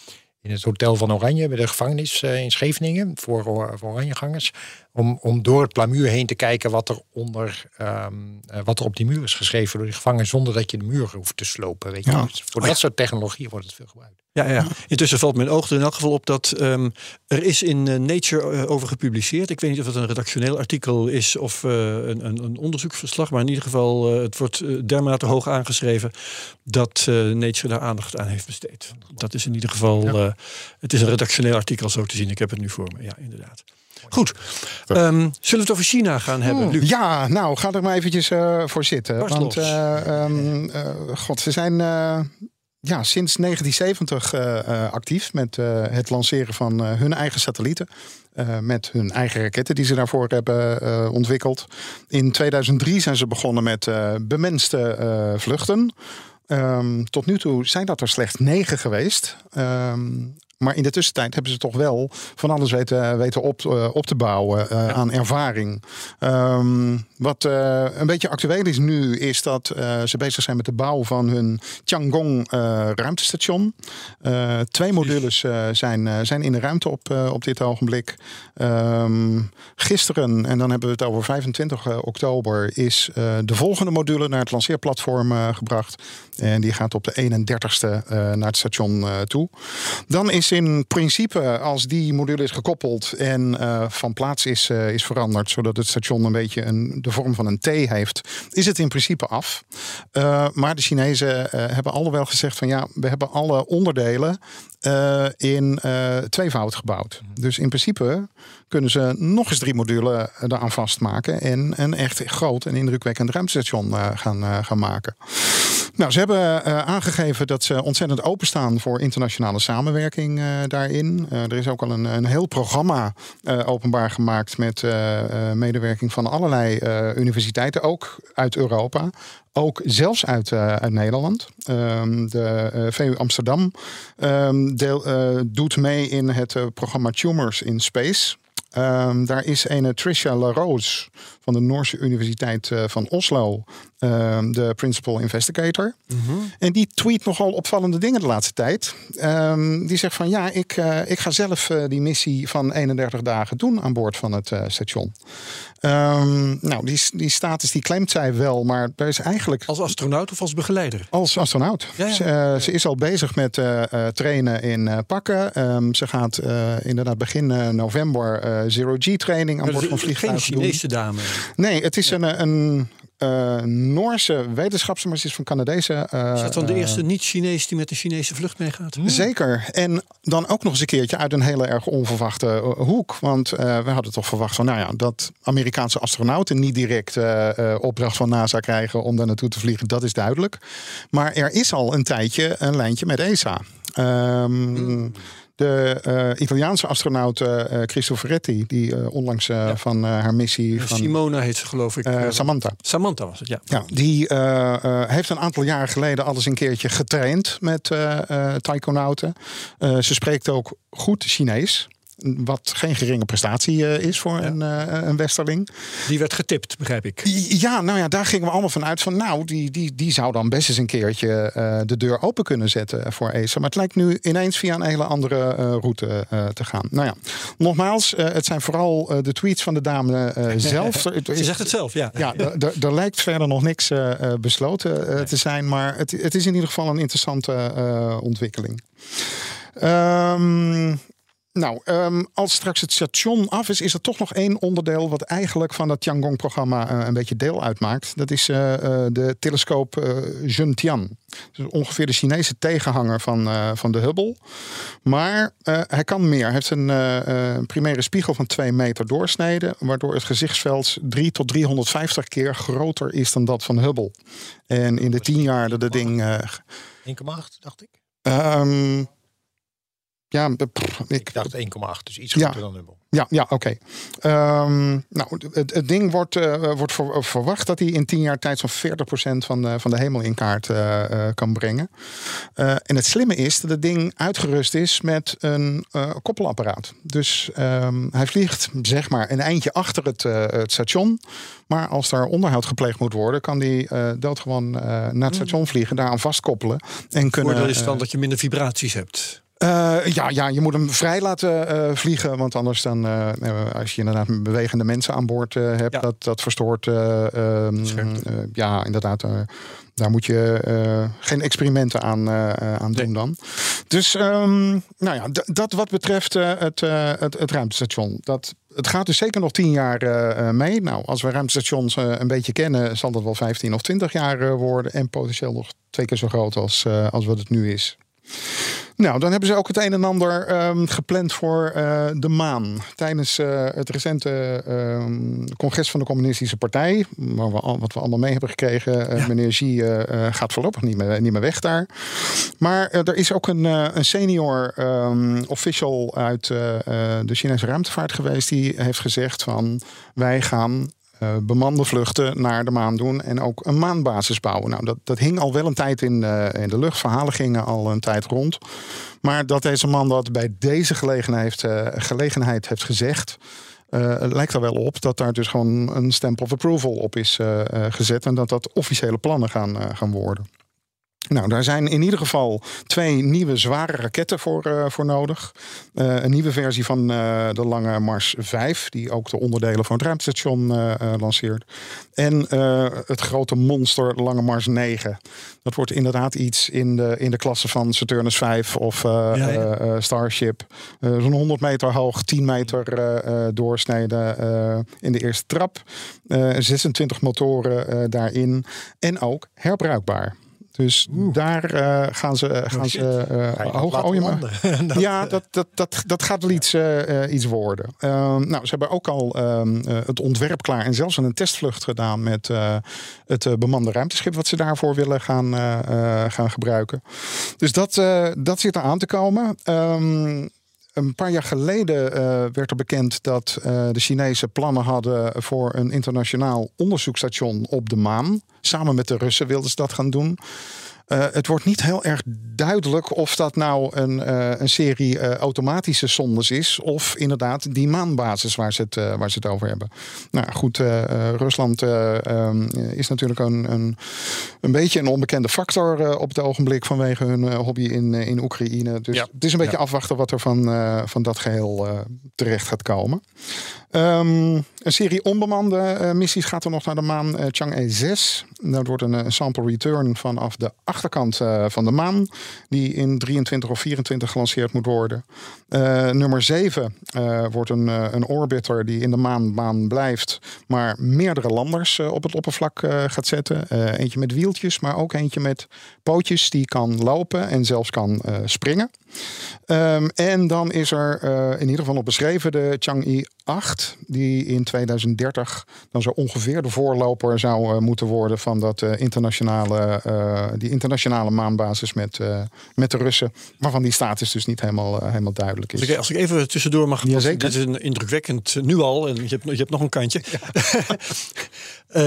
in het Hotel van Oranje, bij de gevangenis uh, in Scheveningen, voor, voor Oranjegangers. Om, om door het plamuur heen te kijken wat er, onder, um, uh, wat er op die muur is geschreven door die gevangen, zonder dat je de muur hoeft te slopen. Weet je? Ja. Dus voor oh, dat ja. soort technologie wordt het veel gebruikt. Ja, ja. Intussen valt mijn oog er in elk geval op dat um, er is in uh, Nature uh, over gepubliceerd. Ik weet niet of het een redactioneel artikel is of uh, een, een, een, onderzoeksverslag. Maar in ieder geval, het wordt dermate hoog aangeschreven dat Nature daar aandacht aan heeft besteed. Dat is in ieder geval, het is een redactioneel artikel zo te zien. Ik heb het nu voor me, ja, inderdaad. Goed. Um, zullen we het over China gaan hebben, Luc? Ja, nou, ga er maar eventjes uh, voor zitten. Barst want, uh, um, uh, god, ze zijn ja, sinds 1970 actief met het lanceren van hun eigen satellieten. met hun eigen raketten die ze daarvoor hebben ontwikkeld. In 2003 zijn ze begonnen met bemenste vluchten. Um, tot nu toe zijn dat er slechts negen geweest. Um, maar in de tussentijd hebben ze toch wel van alles weten, weten op, uh, op te bouwen ja. aan ervaring. Um, wat uh, een beetje actueel is nu, is dat ze bezig zijn met de bouw van hun Tiangong ruimtestation. twee modules zijn, zijn in de ruimte op, op dit ogenblik. Um, gisteren, en dan hebben we het over 25 oktober, is de volgende module naar het lanceerplatform gebracht. En die gaat op de 31ste naar het station toe. Dan is in principe, als die module is gekoppeld en uh, van plaats is, uh, is veranderd, zodat het station een beetje een, de vorm van een T heeft, is het in principe af. Uh, maar de Chinezen hebben al wel gezegd van ja, we hebben alle onderdelen in tweevoud gebouwd. Dus in principe kunnen ze nog eens drie modules eraan vastmaken en een echt groot en indrukwekkend ruimtestation gaan, gaan maken. Nou, ze hebben uh, aangegeven dat ze ontzettend openstaan voor internationale samenwerking uh, daarin. Uh, er is ook al een, een heel programma openbaar gemaakt met medewerking van allerlei universiteiten, ook uit Europa. Ook zelfs uit, Nederland. Um, de VU Amsterdam um, deel, doet mee in het programma Tumors in Space. Ehm, daar is een Tricia LaRose van de Noorse Universiteit eh, van Oslo, ehm, de principal investigator. En die tweet nogal opvallende dingen de laatste tijd. Ehm, die zegt van ja, ik, eh, ik ga zelf eh, die missie van 31 dagen doen aan boord van het eh, station. Ehm, nou, die, die status die claimt zij wel, maar er is eigenlijk Als astronaut of als begeleider? als astronaut. Ja, ja. Ze, eh, ze is al bezig met eh, eh, trainen in pakken. Ehm, ze gaat inderdaad begin november eh, zero G training aan boord van geen vliegtuigen doen. Chinese dame. Nee, het is een, een eh, Noorse wetenschapster, maar ze is van Canadese. eh, Is dat dan de eh, eerste niet-Chinees die met de Chinese vlucht meegaat? Zeker. En dan ook nog eens een keertje uit een hele erg onverwachte hoek. Want eh, we hadden toch verwacht van, nou ja, dat Amerikaanse astronauten niet direct eh, eh, opdracht van NASA krijgen om daar naartoe te vliegen, dat is duidelijk. Maar er is al een tijdje een lijntje met ESA. Ehm, De eh, Italiaanse astronaut eh Cristoforetti, die eh, onlangs eh, van eh, haar missie van Simona heet ze geloof ik. eh, Eh, Samantha. Samantha was het, ja. Ja, die eh, eh, heeft een aantal jaren geleden alles een keertje getraind met eh eh, taikonauten. Eh, ze spreekt ook goed Chinees. Wat geen geringe prestatie eh, is voor een, eh, een westerling. Die werd getipt, begrijp ik. Ja, nou ja, daar gingen we allemaal van uit van... nou, die, die, die zou dan best eens een keertje eh, de deur open kunnen zetten voor ESA. Maar het lijkt nu ineens via een hele andere route te gaan. Nou ja, nogmaals, het zijn vooral de tweets van de dame zelf. Ze zegt het zelf, ja. Ja, er- lijkt verder nog niks besloten te zijn, maar het, het is in ieder geval een interessante ontwikkeling. Ehm, nou, ehm, als straks het station af is, is er toch nog één onderdeel wat eigenlijk van het Tiangong-programma eh, een beetje deel uitmaakt. Dat is eh, eh, de telescoop Zhentian. Dus ongeveer de Chinese tegenhanger van, van de Hubble. Maar hij kan meer. Hij heeft een primaire spiegel van 2 meter doorsnede, waardoor het gezichtsveld 3 tot 350 keer groter is dan dat van Hubble. En in de tien jaar dat het ding. eh, 1,8 dacht ik. ehm, ja, pff, ik, Ik dacht 1,8, dus iets Ja. groter dan Hubble. Ja, ja oké. Ehm, nou, het, het ding wordt, eh, wordt ver- verwacht dat hij in tien jaar tijd zo'n 40% van de, van de hemel in kaart eh, eh, kan brengen. Eh, en het slimme is dat het ding uitgerust is met een eh, koppelapparaat. Dus ehm, hij vliegt zeg maar een eindje achter het, eh, het station. Maar als daar onderhoud gepleegd moet worden, kan die eh doodgewoon eh, naar het station vliegen, daaraan vastkoppelen. En kunnen, Voordeel is dan eh, dat je minder vibraties hebt. Eh, ja, ja, je moet hem vrij laten eh, vliegen. Want anders dan, eh, als je inderdaad bewegende mensen aan boord hebt, Ja. dat, dat verstoort. eh, ehm, eh, ja, inderdaad. daar moet je geen experimenten aan, aan doen Nee. dan. Dus ehm, nou ja, dat wat betreft het, het, het ruimtestation. Dat, het gaat dus zeker nog tien jaar mee. Nou, als we ruimtestations een beetje kennen, zal dat wel 15 of 20 jaar worden. En potentieel nog twee keer zo groot als, als wat het nu is. Nou, dan hebben ze ook het een en ander ehm, gepland voor eh, de maan. Tijdens eh, het recente ehm, congres van de Communistische Partij, waar we al, wat we allemaal mee hebben gekregen, eh, meneer Xi gaat voorlopig niet meer, niet meer weg daar. Maar er is ook een, een senior ehm, official uit de Chinese ruimtevaart geweest, die heeft gezegd van wij gaan eh, bemande vluchten naar de maan doen en ook een maanbasis bouwen. Nou, dat, dat hing al wel een tijd in, eh, in de lucht. Verhalen gingen al een tijd rond. Maar dat deze man dat bij deze gelegenheid heeft, eh, gelegenheid heeft gezegd. lijkt er wel op dat daar dus gewoon een stamp of approval op is gezet. En dat dat officiële plannen gaan, gaan worden. Nou, daar zijn in ieder geval twee nieuwe zware raketten voor, eh, voor nodig. Eh, een nieuwe versie van eh, de Lange Mars 5, die ook de onderdelen van het ruimtestation lanceert. En het grote monster Lange Mars 9. Dat wordt inderdaad iets in de, in de klasse van Saturnus 5 of Ja, ja. Starship. Zo'n 100 meter hoog, 10 meter doorsnede eh, in de eerste trap. Eh, 26 motoren daarin. En ook herbruikbaar. Dus daar eh, gaan ze, gaan shit. ze eh, hoog oh, ja, landen? Dat, ja, dat, dat, dat, dat gaat wel iets, eh, eh, iets worden. Ehm, nou, ze hebben ook al ehm, eh, het ontwerp klaar en zelfs een testvlucht gedaan met eh, het eh, bemande ruimteschip wat ze daarvoor willen gaan, eh, eh, gaan gebruiken. Dus dat, eh, dat zit er aan te komen. Ehm, een paar jaar geleden eh, werd er bekend dat eh, de Chinezen plannen hadden voor een internationaal onderzoeksstation op de maan. Samen met de Russen wilden ze dat gaan doen. Eh, het wordt niet heel erg duidelijk of dat nou een, eh, een serie eh, automatische zondes is. Of inderdaad die maanbasis waar ze het, waar ze het over hebben. Nou goed, Rusland eh, ehm, is natuurlijk een, een, een beetje een onbekende factor op het ogenblik vanwege hun hobby in, in Oekraïne. Dus Ja. het is een beetje afwachten wat er van, van dat geheel eh, terecht gaat komen. Ehm, een serie onbemande eh, missies gaat er nog naar de maan eh, Chang'e 6. Dat wordt een, eh, sample return vanaf de achterkant van de maan. Die in 23 of 24 gelanceerd moet worden. Nummer 7 eh, wordt een, een orbiter die in de maanbaan blijft. Maar meerdere landers op het oppervlak gaat zetten. Eentje met wieltjes, maar ook eentje met pootjes die kan lopen en zelfs kan springen. Ehm, en dan is er in ieder geval op beschreven de Chang'e 8, die in 2030 dan zo ongeveer de voorloper zou eh, moeten worden van dat eh, internationale, eh, die internationale maanbasis met, met de Russen, waarvan die status dus niet helemaal, helemaal duidelijk is. Als ik, als ik even tussendoor mag. Jazeker. Dit is een indrukwekkend, nu al, en je hebt, je hebt nog een kantje.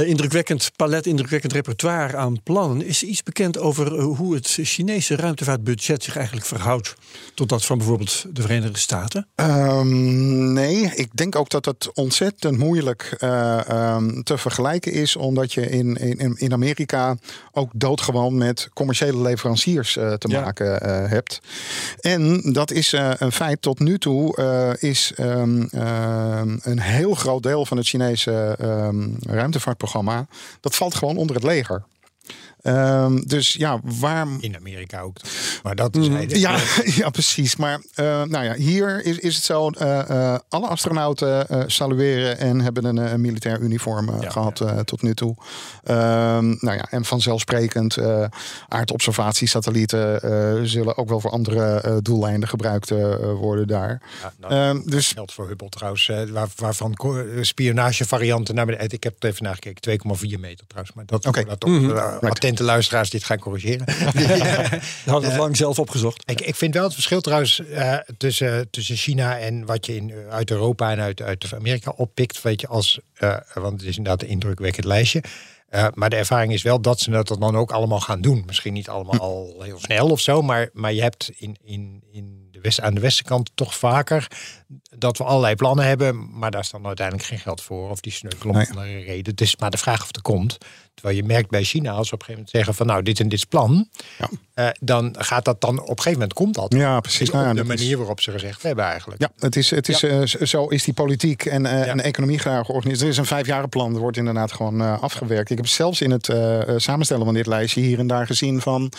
Indrukwekkend palet, indrukwekkend repertoire aan plannen. Is er iets bekend over hoe het Chinese ruimtevaartbudget zich eigenlijk verhoudt tot dat van bijvoorbeeld de Verenigde Staten? Ehm, nee, ik denk ook dat het ontzettend moeilijk eh, ehm, te vergelijken is, omdat je in, in, in Amerika ook doodgewoon met commerciële leveranciers eh, te Ja. maken eh, hebt. En dat is een feit. Tot nu toe is ehm, ehm, een heel groot deel van het Chinese ruimtevaartprogramma, dat valt gewoon onder het leger. Ehm, dus ja, waar, In Amerika ook. Maar dat is hij. ja, ja, precies. Maar eh, nou ja, hier is, is het zo: eh, eh, alle astronauten salueren en hebben een, een militair uniform eh, Ja, gehad eh, tot nu toe. Ehm, nou ja, en vanzelfsprekend, aardobservatiesatellieten zullen ook wel voor andere doeleinden gebruikt worden daar. Ja, nou, Ehm, dus geldt voor Hubble trouwens, waar, waarvan spionagevarianten naar beneden. Ik heb het even nagekeken, 2,4 meter trouwens. Maar dat, Oké. dat toch, eh, attente luisteraars dit gaan corrigeren. Je had het lang zelf opgezocht. Ik, ik vind wel het verschil trouwens eh, tussen, tussen China en wat je in, eh, uit Europa en uit, uit Amerika oppikt. Weet je, als, eh, want het is inderdaad een indrukwekkend lijstje. Eh, maar de ervaring is wel dat ze dat dan ook allemaal gaan doen. Misschien niet allemaal al heel snel of zo, maar, maar je hebt in, in, in de west, aan de westenkant toch vaker dat we allerlei plannen hebben, maar daar is dan uiteindelijk geen geld voor. Of die sneuvelen om Nee. andere reden. Het is maar de vraag of het komt. Terwijl je merkt bij China, als ze op een gegeven moment zeggen van nou, dit en dit is plan. Ja. eh, dan gaat dat dan op een gegeven moment komt dat. ja, precies. Op Nou de is- manier waarop ze gezegd hebben eigenlijk. Ja, het is, het is, Ja. eh, zo is die politiek en, eh, Ja. en de economie graag georganiseerd. Er is een vijfjarenplan, er wordt inderdaad gewoon afgewerkt. Ik heb zelfs in het samenstellen van dit lijstje hier en daar gezien van...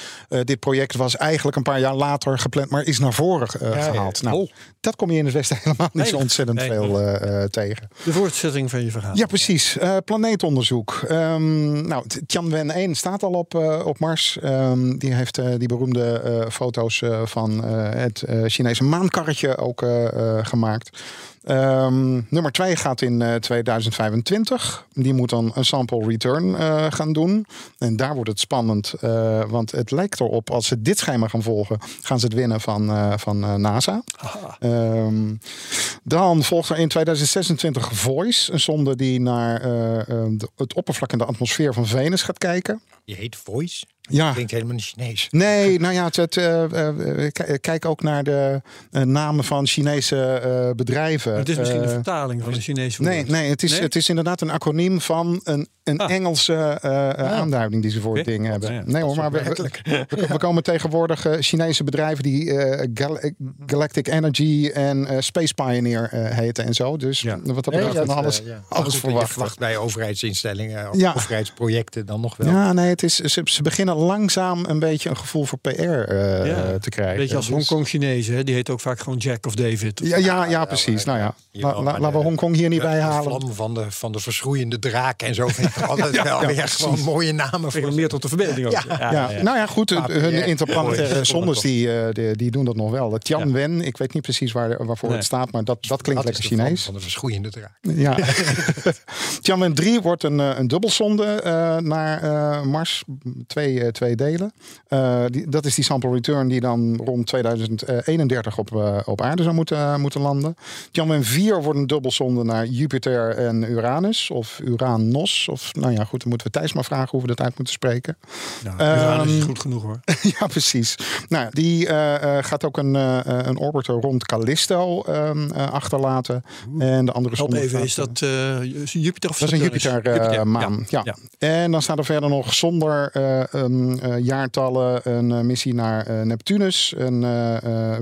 dit project was eigenlijk een paar jaar later gepland, maar is naar voren eh, gehaald. Nou, Oh. Dat kom je in het Westen helemaal niet Nee. zo ontzettend Nee. veel eh, eh, tegen. De voortzetting van je verhaal. Ja, precies. Eh, planeetonderzoek. Ehm, nou, Tianwen 1 staat al op, op Mars. Ehm, die heeft die beroemde foto's van het Chinese maankarretje ook gemaakt. Ehm, nummer 2 gaat in eh, 2025. Die moet dan een sample return eh, gaan doen. En daar wordt het spannend. eh, want het lijkt erop, als ze dit schema gaan volgen, gaan ze het winnen van, eh, van eh, NASA. Ehm, dan volgt er in 2026 Voice, een zonde die naar eh, eh, de- het oppervlak en de atmosfeer van Venus gaat kijken. Je heet Voice. Ja. Klinkt helemaal niet Chinees. Nee, nou ja, het, het, eh, eh, eh, kijk ook naar de eh, namen van Chinese eh, bedrijven. Het is misschien een vertaling van een Chinese Nee, woord. nee, het is, Nee? het is inderdaad een acroniem van een, een Ah. Engelse eh, eh, aanduiding die ze voor het ding hebben. Ja, nee hoor, maar we, we, we- we komen tegenwoordig eh, Chinese bedrijven die eh, Gal- Galactic Energy en eh, Space Pioneer eh, heten en zo. Dus Ja. wat dat Nee, betreft dat, alles, ja. alles verwacht bij overheidsinstellingen, of Ja. overheidsprojecten dan nog wel. Ja, nee, het is, ze, ze beginnen langzaam een beetje een gevoel voor PR eh, Ja. te krijgen. Beetje als Dus- Hongkong Chinezen, hè? die heet ook vaak gewoon Jack of David. Ja, ja, ja, precies. Nou ja, La- la- laten we de- Hongkong hier niet bij De halen. vlam van de, van de verschroeiende draak en zo. Vind ik altijd wel ja, weer gewoon mooie namen voor. Meer tot de verbeelding ook. Ja. Ja, nou ja, goed. Hun ja. interplanetaire Mooi. zondes die, eh, die, die doen dat nog wel. Het Tianwen, ik weet niet precies waar, waarvoor Nee. het staat, maar dat, dat klinkt Dat lekker de Chinees. Van de verschroeiende draak. Ja. Tianwen 3 wordt een, eh, een dubbelzonde eh, naar eh, Mars. Twee twee, twee delen. Eh, die, dat is die sample return die dan rond 2031 op, eh, op aarde zou moeten, moeten landen. Tianwen 4 wordt een dubbelzonde naar Jupiter en Uranus. Of Uranos. Of nou ja, goed, dan moeten we Thijs maar vragen hoe we dat uit moeten spreken. Nou, Uranus is Ehm, goed genoeg hoor. ja, precies. Nou, die eh, eh, gaat ook een, eh, een orbiter rond Callisto ehm, eh, achterlaten. En de andere Help even, is dat eh, Jupiter of dat is een? Jupiter-maan. ja. ja. En dan staat er verder nog zonder eh, um, eh, jaartallen een eh, missie naar eh, Neptunus. Een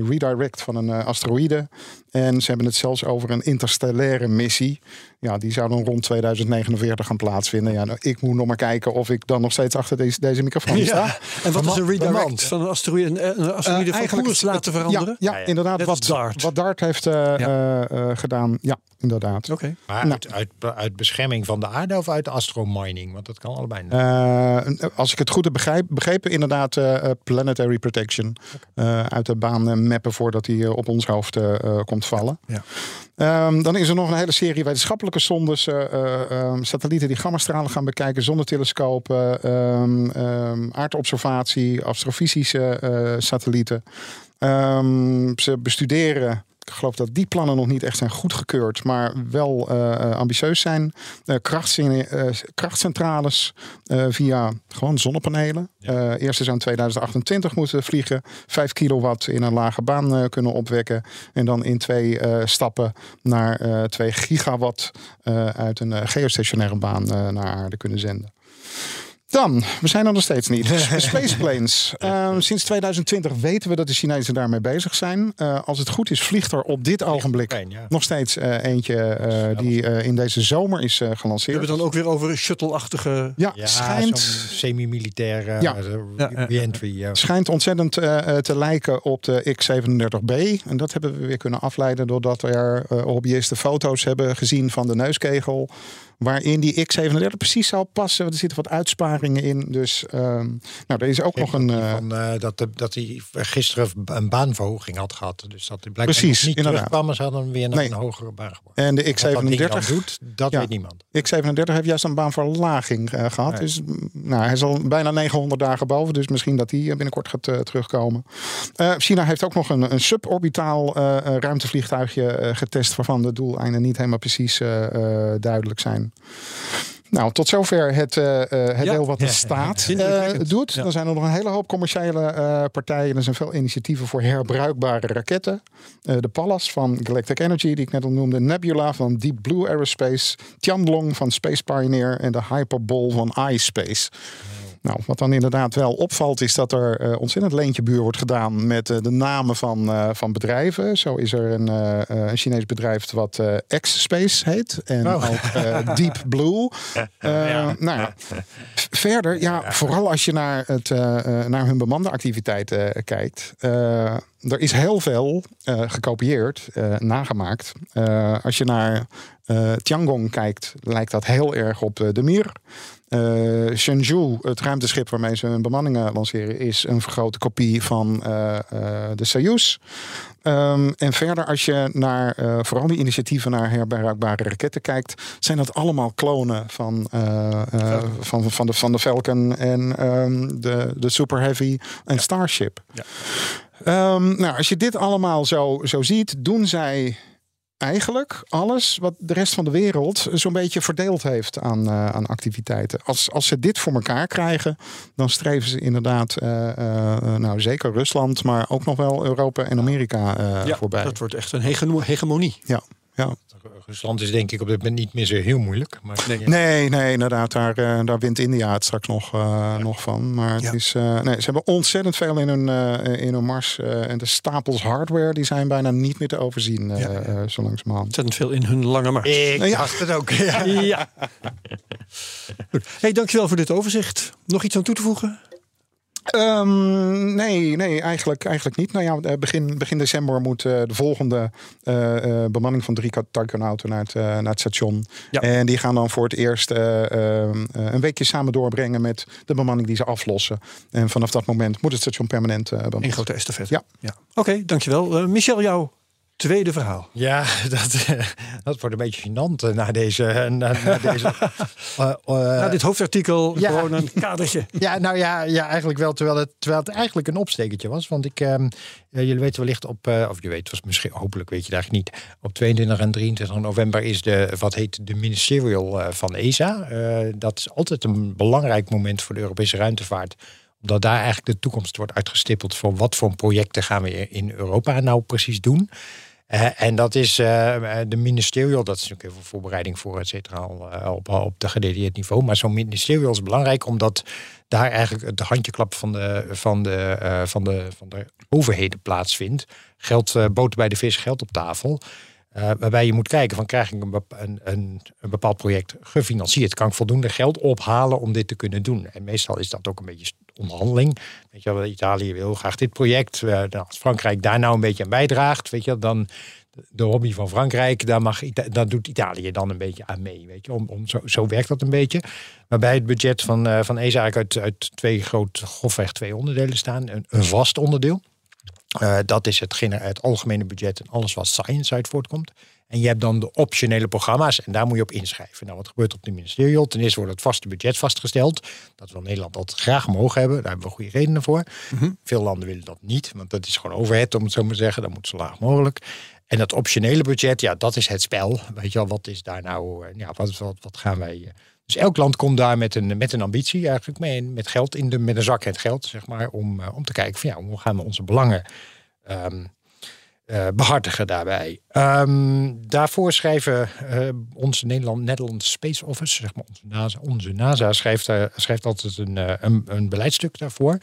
redirect van een asteroïde. En ze hebben het zelfs over een interstellaire missie. Ja, die zou dan rond 2049 gaan plaatsvinden. Ja, nou, ik moet nog maar kijken of ik dan nog steeds achter deze, deze microfoon sta. Ja. En wat is een redirect van een asteroïde, een, een asteroïde Eh, van koers laten veranderen? Ja, ja, inderdaad. Net Wat DART. Wat Dart heeft eh, eh, eh, gedaan. Ja, inderdaad. Oké. Maar Nou. uit, uit, uit bescherming van de aarde of uit astromining? Want dat kan allebei. Eh, als ik het goed heb begrijp, begrepen, inderdaad eh, eh, planetary protection. Eh, uit de baan eh, mappen voordat hij eh, op ons hoofd eh, eh, komt vallen. Ja. Ehm, dan is er nog een hele serie wetenschappelijke zondes, eh, eh, ehm, satellieten die gammastralen gaan bekijken, zonnetelescopen, ehm, ehm, aardobservatie, astrofysische eh, satellieten. Ze bestuderen. Ik geloof dat die plannen nog niet echt zijn goedgekeurd, maar wel eh, eh, ambitieus zijn. Eh, krachtcen- krachtcentrales via gewoon zonnepanelen. Eh eerste zou in 2028 moeten vliegen. 5 kilowatt in een lage baan kunnen opwekken. En dan in twee stappen naar eh 2 gigawatt uit een geostationaire baan naar aarde kunnen zenden. Dan, we zijn er nog steeds niet. Spaceplanes. Uh, sinds 2020 weten we dat de Chinezen daarmee bezig zijn. Uh, als het goed is, vliegt er op dit ogenblik ja. nog steeds uh, eentje uh, die in deze zomer is uh, We gelanceerd. hebben het dan ook weer over een shuttle-achtige... Ja, Ja, schijnt, semi-militaire eh, re-entry. ja. schijnt ontzettend te lijken op de X37B. En dat hebben we weer kunnen afleiden doordat we er hobbyisten foto's hebben gezien van de neuskegel. Waarin die X37 precies zou passen. Er zitten wat uitsparingen in. Dus uh, nou, er is ook nog een. Uh, Van, uh, dat, de, dat hij gisteren een baanverhoging had gehad. Dus dat hij blijkbaar Precies, niet inderdaad. Maar ze hadden hem weer naar Nee. een hogere baan gebracht. en de Wat dat ding dan X37. doet, dat Ja. weet niemand. X37 heeft juist een baanverlaging uh, gehad. Nee. Dus mm, nou, hij is al bijna 900 dagen boven. Dus misschien dat die binnenkort gaat terugkomen. China heeft ook nog een, een suborbitaal ruimtevliegtuigje getest. Waarvan de doeleinden niet helemaal precies duidelijk zijn. Nou, tot zover het, uh, het Ja. deel wat de Ja. staat uh, doet. Dan zijn er nog een hele hoop commerciële uh, partijen. Er zijn veel initiatieven voor herbruikbare raketten. De Pallas van Galactic Energy, die ik net al noemde. Nebula van Deep Blue Aerospace. Tianlong van Space Pioneer. En de Hyperbol van iSpace. Nou, wat dan inderdaad wel opvalt, is dat er uh, ontzettend leentjebuur wordt gedaan met uh, de namen van, uh, van bedrijven. Zo is er een, een Chinees bedrijf wat X-Space heet. En Oh. ook Deep Blue. Nou ja, verder, ja, vooral als je naar, het, naar hun bemande activiteiten kijkt. Er is heel veel uh, gekopieerd, uh, nagemaakt. Uh, als je naar Tiangong kijkt, lijkt dat heel erg op de Mir. Uh, Shenzhou, het ruimteschip waarmee ze hun bemanningen lanceren, is een vergrote kopie van uh, uh, de Soyuz. Um, en verder, als je naar vooral die initiatieven naar herbruikbare raketten kijkt, zijn dat allemaal klonen van, van, van, de, van de Falcon en um, de, de Super Heavy en ja. Starship. Ja. Um, nou, als je dit allemaal zo, zo ziet, doen zij eigenlijk alles wat de rest van de wereld zo'n beetje verdeeld heeft aan, uh, aan activiteiten. Als, als ze dit voor elkaar krijgen, dan streven ze inderdaad, uh, uh, nou zeker Rusland, maar ook nog wel Europa en Amerika ja, voorbij. Dat wordt echt een hege hegemonie. Ja, ja. Rusland is denk ik op dit moment niet meer zo heel moeilijk. Maar Nee. Nee, nee, inderdaad. Daar, uh, daar wint India het straks nog, uh, ja. nog van. Maar het Ja. is, uh, nee, ze hebben ontzettend veel in hun, uh, in hun mars. uh, en de stapels hardware die zijn bijna niet meer te overzien, uh, Ja. uh, zo langzamerhand. Ontzettend veel in hun lange mars. ik Ja. dacht het ook. Ja. Ja. Goed. Hey, dankjewel voor dit overzicht. Nog iets aan toe te voegen? Um, nee, nee eigenlijk, eigenlijk niet. Nou ja, eh, begin, begin december moet uh, de volgende uh, uh, bemanning van drie taikonauten naar, het, naar het station. Ja. En die gaan dan voor het eerst een weekje samen doorbrengen met de bemanning die ze aflossen. En vanaf dat moment moet het station permanent Een grote estafette. Ja. ja. Oké, okay, dankjewel. Michel, jou tweede verhaal. Ja, dat, eh, dat wordt een beetje gênant eh, na deze. eh, Na, na deze Na dit hoofdartikel ja. gewoon een kadertje. Ja, nou ja, ja eigenlijk wel. Terwijl het, terwijl het eigenlijk een opstekertje was. Want ik, ehm, eh, jullie weten wellicht op, of je weet, was misschien, hopelijk weet je eigenlijk niet. Op 22 en 23 november is de, wat heet de ministerial van ESA. Dat is altijd een belangrijk moment voor de Europese ruimtevaart. Omdat daar eigenlijk de toekomst wordt uitgestippeld voor wat voor projecten gaan we in Europa nou precies doen. Eh, en dat is eh, de ministerial, dat is natuurlijk veel voorbereiding voor, et cetera, al, eh, op, op de gedetailleerd niveau. Maar zo'n ministerial is belangrijk omdat daar eigenlijk het handjeklap van de, van de, eh, van de, van de overheden plaatsvindt. Geld, eh, boter bij de vis, geld op tafel. Eh, waarbij je moet kijken van krijg ik een, een, een bepaald project gefinancierd? Kan ik voldoende geld ophalen om dit te kunnen doen? En meestal is dat ook een beetje onderhandeling. Weet je wel, Italië wil graag dit project. Eh, nou, als Frankrijk daar nou een beetje aan bijdraagt, weet je dan de hobby van Frankrijk, daar, mag, daar doet Italië dan een beetje aan mee. Weet je? Om, om, zo, zo werkt dat een beetje. Waarbij het budget van, eh, van ESA eigenlijk uit, uit twee grote, grofweg twee onderdelen staan. Een, een vast onderdeel. Eh, dat is het, het algemene budget en alles wat science uit voortkomt. En je hebt dan de optionele programma's en daar moet je op inschrijven. Nou, wat gebeurt op de ministerial? Ten eerste wordt het vaste budget vastgesteld. Dat wil Nederland altijd graag omhoog hebben. Daar hebben we goede redenen voor. Veel landen willen dat niet, want dat is gewoon overhead, om het zo maar te zeggen. Dat moet zo laag mogelijk. En dat optionele budget, ja, dat is het spel. Weet je wel, wat is daar nou, eh, ja, wat, wat, wat gaan wij... eh, dus elk land komt daar met een, met een ambitie eigenlijk mee, met geld in de, met een zak het geld, zeg maar, om, eh, om te kijken van ja, hoe gaan we onze belangen ehm, eh, behartigen daarbij. Ehm, daarvoor schrijven eh, onze Nederland, Space Office, zeg maar onze NASA, onze NASA schrijft, eh, schrijft altijd een, een, een beleidstuk daarvoor.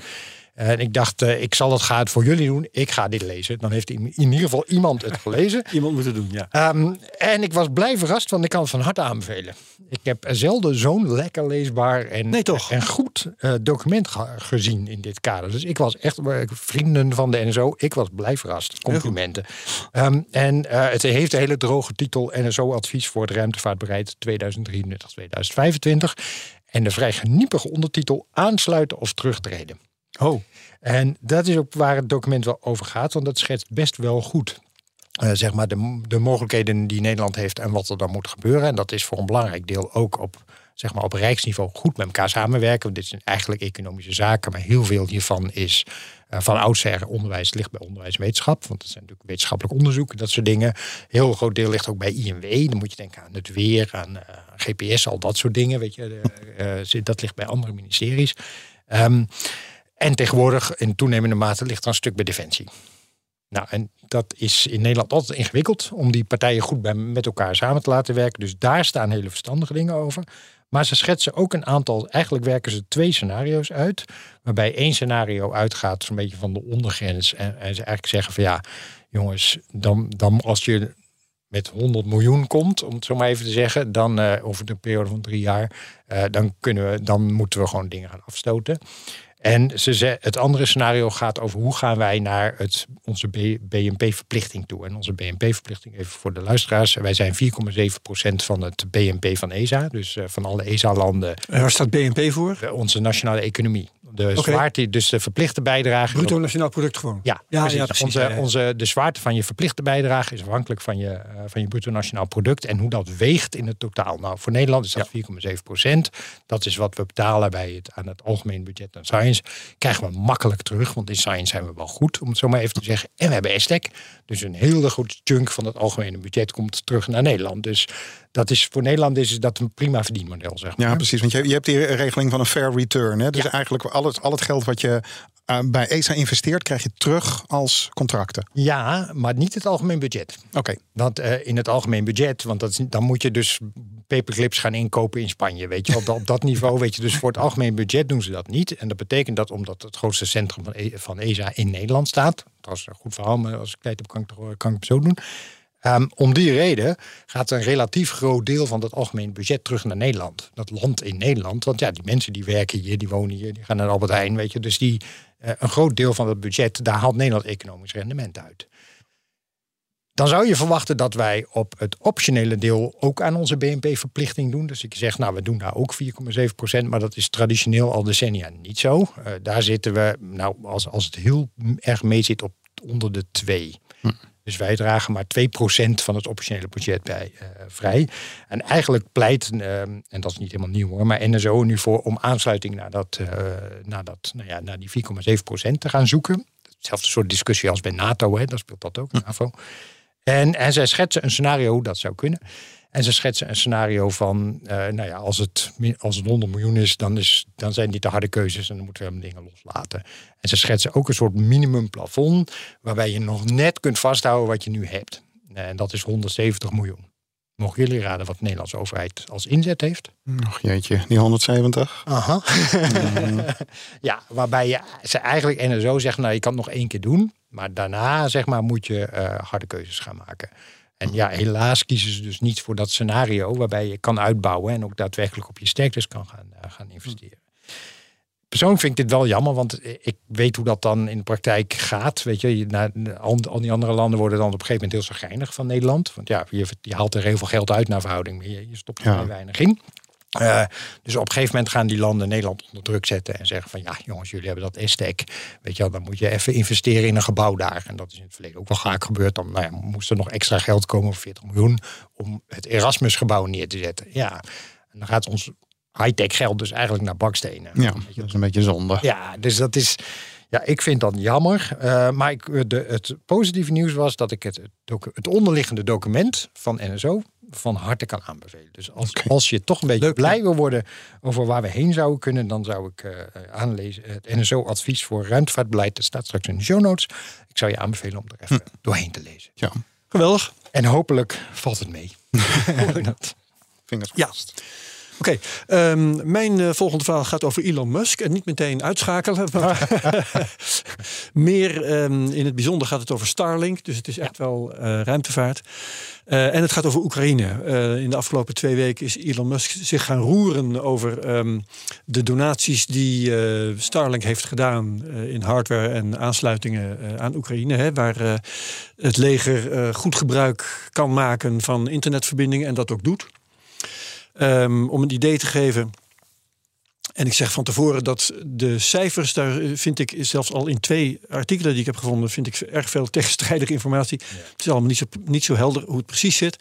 En ik dacht, eh, ik zal dat gaat voor jullie doen. Ik ga dit lezen. Dan heeft in, in ieder geval iemand het gelezen. Iemand moet het doen, ja. Ehm, en ik was blij verrast, want ik kan het van harte aanbevelen. Ik heb zelden zo'n lekker leesbaar en, Nee, toch? en goed eh, document ge- gezien in dit kader. Dus ik was echt, eh, vrienden van de NSO, ik was blij verrast. Complimenten. Ehm, en het heeft een hele droge titel NSO-advies voor het ruimtevaartbeleid 2023-2025. En de vrij geniepige ondertitel aansluiten of terugtreden. Oh, En dat is ook waar het document wel over gaat, want dat schetst best wel goed. eh, zeg maar de, de mogelijkheden die Nederland heeft en wat er dan moet gebeuren. En dat is voor een belangrijk deel ook op, zeg maar op rijksniveau goed met elkaar samenwerken. Want dit zijn eigenlijk economische zaken, maar heel veel hiervan is eh, van oudsher onderwijs ligt bij onderwijs en wetenschap. Want dat zijn natuurlijk wetenschappelijk onderzoek, dat soort dingen. Heel groot deel ligt ook bij INW. Dan moet je denken aan het weer, aan eh, GPS, al dat soort dingen. Weet je, dat ligt bij andere ministeries. Ehm, en tegenwoordig in toenemende mate ligt er een stuk bij Defensie. Nou, en dat is in Nederland altijd ingewikkeld om die partijen goed bij, met elkaar samen te laten werken. Dus daar staan hele verstandige dingen over. Maar ze schetsen ook een aantal, eigenlijk werken ze twee scenario's uit. Waarbij één scenario uitgaat zo'n beetje van de ondergrens. En, ze eigenlijk zeggen van ja, jongens, dan, dan als je met 100 miljoen komt, om het zo maar even te zeggen, dan eh, over de periode van drie jaar, eh, dan, kunnen we, dan moeten we gewoon dingen gaan afstoten. En ze ze, het andere scenario gaat over hoe gaan wij naar het, onze BNP-verplichting toe. En onze BNP-verplichting, even voor de luisteraars, wij zijn 4,7% van het BNP van ESA. Dus eh, van alle ESA-landen, en waar staat BNP voor? eh, onze nationale economie. De zwaarte, dus de verplichte bijdrage. Bruto nationaal product gewoon. Ja, ja, precies. ja, precies. Onze. Onze, de zwaarte van je verplichte bijdrage is afhankelijk van je, eh, van je bruto nationaal product en hoe dat weegt in het totaal. Nou, voor Nederland is dat 4,7 procent. Dat is wat we betalen bij het, aan het algemeen budget aan science. Krijgen we makkelijk terug, want in science zijn we wel goed, om het zo maar even te zeggen. En we hebben ESTEC. Dus een hele goed chunk van het algemene budget komt terug naar Nederland. Dus dat is, voor Nederland is dat een prima verdienmodel, zeg maar. Ja, precies. Want je, je hebt die regeling van een fair return. Hè? Dus Ja. eigenlijk al het, al het geld wat je eh, bij ESA investeert, krijg je terug als contracten. Ja, maar niet het algemeen budget. Oké. Want eh, in het algemeen budget, want dat dan moet je dus paperclips gaan inkopen in Spanje. Weet je, op, dat- op dat niveau weet je. Dus voor het algemeen budget doen ze dat niet. En dat betekent dat omdat het grootste centrum van, E- van ESA in Nederland staat. Dat is een goed verhaal, maar als ik tijd heb, kan ik, toch, kan ik het zo doen. Ehm, om die reden gaat een relatief groot deel van dat algemeen budget terug naar Nederland. Dat land in Nederland. Want ja, die mensen die werken hier, die wonen hier, die gaan naar Albert Heijn. Weet je, dus die, eh, een groot deel van het budget, daar haalt Nederland economisch rendement uit. Dan zou je verwachten dat wij op het optionele deel ook aan onze BNP-verplichting doen. Dus ik zeg, nou, we doen daar ook 4,7 procent, maar dat is traditioneel al decennia niet zo. Eh, daar zitten we, nou, als, als het heel erg mee zit, op onder de 2. Dus wij dragen maar 2% van het optionele budget bij eh, vrij. En eigenlijk pleit, eh, en dat is niet helemaal nieuw hoor, maar NSO nu voor om aansluiting naar, dat, eh, naar, dat, nou ja, naar die 4,7% te gaan zoeken. Hetzelfde soort discussie als bij NATO, hè, daar speelt dat ook, NAVO. En, en zij schetsen een scenario hoe dat zou kunnen. En ze schetsen een scenario van, eh, nou ja, als het, als het 100 miljoen is dan, is, dan zijn dit de harde keuzes en dan moeten we hem dingen loslaten. En ze schetsen ook een soort minimumplafond, waarbij je nog net kunt vasthouden wat je nu hebt. En dat is 170 miljoen. Mogen jullie raden wat de Nederlandse overheid als inzet heeft? Och jeetje, die 170. Aha. ja, waarbij je, ze eigenlijk en zo zegt, nou je kan het nog één keer doen. Maar daarna zeg maar moet je eh, harde keuzes gaan maken. En ja, helaas kiezen ze dus niet voor dat scenario waarbij je kan uitbouwen en ook daadwerkelijk op je sterktes kan gaan, eh, gaan investeren. Persoonlijk vind ik dit wel jammer, want ik weet hoe dat dan in de praktijk gaat. Weet je, je- na- al, die andere landen worden dan op een gegeven moment heel zagrijnig van Nederland. Want ja, je, je haalt er heel veel geld uit naar verhouding, maar je, je stopt er Ja. weinig in. Eh, dus op een gegeven moment gaan die landen Nederland onder druk zetten en zeggen van ja jongens, jullie hebben dat ESTEC. Weet je wel, dan moet je even investeren in een gebouw daar. En dat is in het verleden ook wel vaak gebeurd. Dan nou ja, moest er nog extra geld komen van 40 miljoen om het Erasmus gebouw neer te zetten. Ja, en dan gaat ons high-tech geld dus eigenlijk naar bakstenen. Ja, dat is een beetje zonde. ja, dus dat is. Ja, ik vind dat jammer. Eh, maar ik, de, het positieve nieuws was dat ik het, het, onderliggende document van NSO van harte kan aanbevelen. Dus als, als je toch een beetje Leuk, blij wil worden over waar we heen zouden kunnen, dan zou ik eh, aanlezen het NSO-advies voor ruimtevaartbeleid. Dat staat straks in de show notes. Ik zou je aanbevelen om er even doorheen te lezen. Ja, Geweldig. En hopelijk valt het mee. Dat- fingers Ja. crossed. Oké, ehm, mijn eh, volgende verhaal gaat over Elon Musk. En niet meteen uitschakelen. Maar meer ehm, in het bijzonder gaat het over Starlink. Dus het is echt wel eh, ruimtevaart. Eh, en het gaat over Oekraïne. In de afgelopen twee weken is Elon Musk zich gaan roeren over ehm, de donaties die Starlink heeft gedaan in hardware en aansluitingen aan Oekraïne. Hè, waar het leger goed gebruik kan maken van internetverbindingen en dat ook doet. Ehm, om een idee te geven. En ik zeg van tevoren dat de cijfers, daar vind ik zelfs al in twee artikelen die ik heb gevonden, vind ik erg veel tegenstrijdige informatie. Het is allemaal niet zo, niet zo helder hoe het precies zit.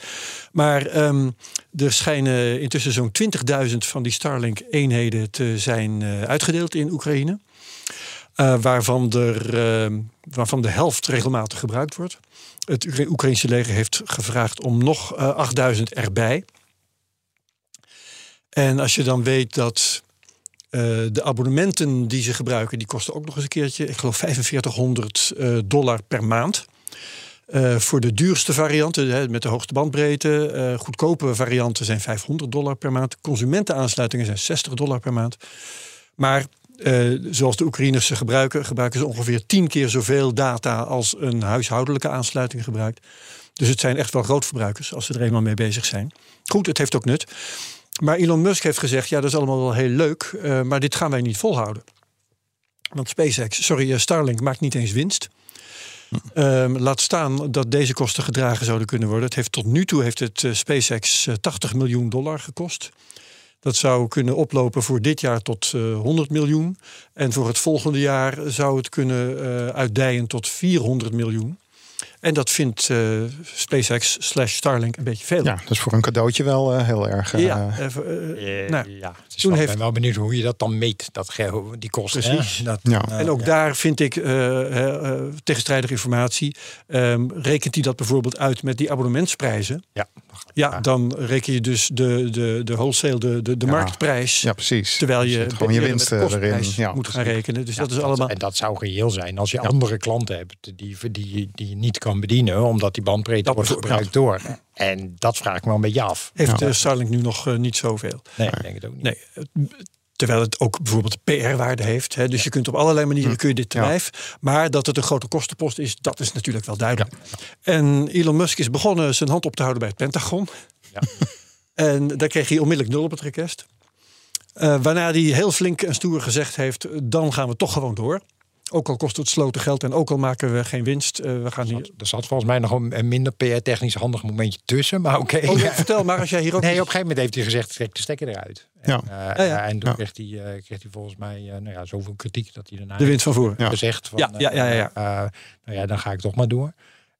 Maar ehm, er schijnen intussen zo'n 20.000 van die Starlink-eenheden te zijn eh, uitgedeeld in Oekraïne. Eh, waarvan, er, ehm, waarvan de helft regelmatig gebruikt wordt. Het Oekra- Oekraïnse leger heeft gevraagd om nog eh 8000 erbij. En als je dan weet dat eh, de abonnementen die ze gebruiken, die kosten ook nog eens een keertje, ik geloof 4500 eh, dollar per maand. Eh, voor de duurste varianten, hè, met de hoogste bandbreedte, goedkope varianten zijn 500 dollar per maand. Consumentenaansluitingen zijn 60 dollar per maand. Maar zoals de Oekraïners ze gebruiken, gebruiken ze ongeveer 10 keer zoveel data als een huishoudelijke aansluiting gebruikt. Dus het zijn echt wel grootverbruikers als ze er eenmaal mee bezig zijn. Goed, het heeft ook nut. Maar Elon Musk heeft gezegd, ja, dat is allemaal wel heel leuk, eh, maar dit gaan wij niet volhouden. Want SpaceX, sorry, eh, Starlink maakt niet eens winst. Ehm, laat staan dat deze kosten gedragen zouden kunnen worden. Het heeft tot nu toe heeft het eh, SpaceX eh, 80 miljoen dollar gekost. Dat zou kunnen oplopen voor dit jaar tot eh, 100 miljoen. En voor het volgende jaar zou het kunnen eh, uitdijen tot 400 miljoen. En dat vindt eh, SpaceX slash Starlink een beetje veel. Ja, dat is voor een cadeautje wel eh, heel erg. eh, Ja, nou, ja, toen heeft- ik ben wel benieuwd hoe je dat dan meet, dat, die kosten. Precies. Dat, Ja. En ook ja. daar vind ik eh, eh, tegenstrijdige informatie. Ehm, rekent hij dat bijvoorbeeld uit met die abonnementsprijzen? Ja. Ja, dan reken je dus de, de, de wholesale, de, de, de Ja. marktprijs. ja, precies. Terwijl je, gewoon je winst erin. Ja, moet gaan rekenen. Dus Ja, dat is allemaal. En dat zou reëel zijn als je andere klanten hebt die, die, die je niet kan bedienen, omdat die bandbreedte Dat wordt gebruikt door. En dat vraag ik me een beetje af. Heeft Ja. eh, Starlink nu nog eh, niet zoveel? Nee, ik denk het ook niet. Nee. het- Terwijl het ook bijvoorbeeld PR-waarde heeft. Hè. Dus je kunt op allerlei manieren kun je dit Ja. lijf. Maar dat het een grote kostenpost is, dat is natuurlijk wel duidelijk. En Elon Musk is begonnen zijn hand op te houden bij het Pentagon. Ja. En daar kreeg hij onmiddellijk nul op het request. Eh, waarna hij heel flink en stoer gezegd heeft: dan gaan we toch gewoon door. Ook al kost het sloten geld en ook al maken we geen winst. eh, we gaan hier. Er zat volgens mij nog een, een minder PR-technisch handig momentje tussen, maar oké. Oh, ja, vertel maar als jij hier ook. Nee, op een gegeven moment heeft hij gezegd, trek de stekker eruit. Ja. En, eh, Ja, ja. en toen Ja. kreeg, hij, eh, kreeg hij volgens mij eh, nou ja, zoveel kritiek dat hij daarna de wind van voren. Ja. gezegd van, Ja, ja, ja, ja, ja. nou ja, dan ga ik toch maar door.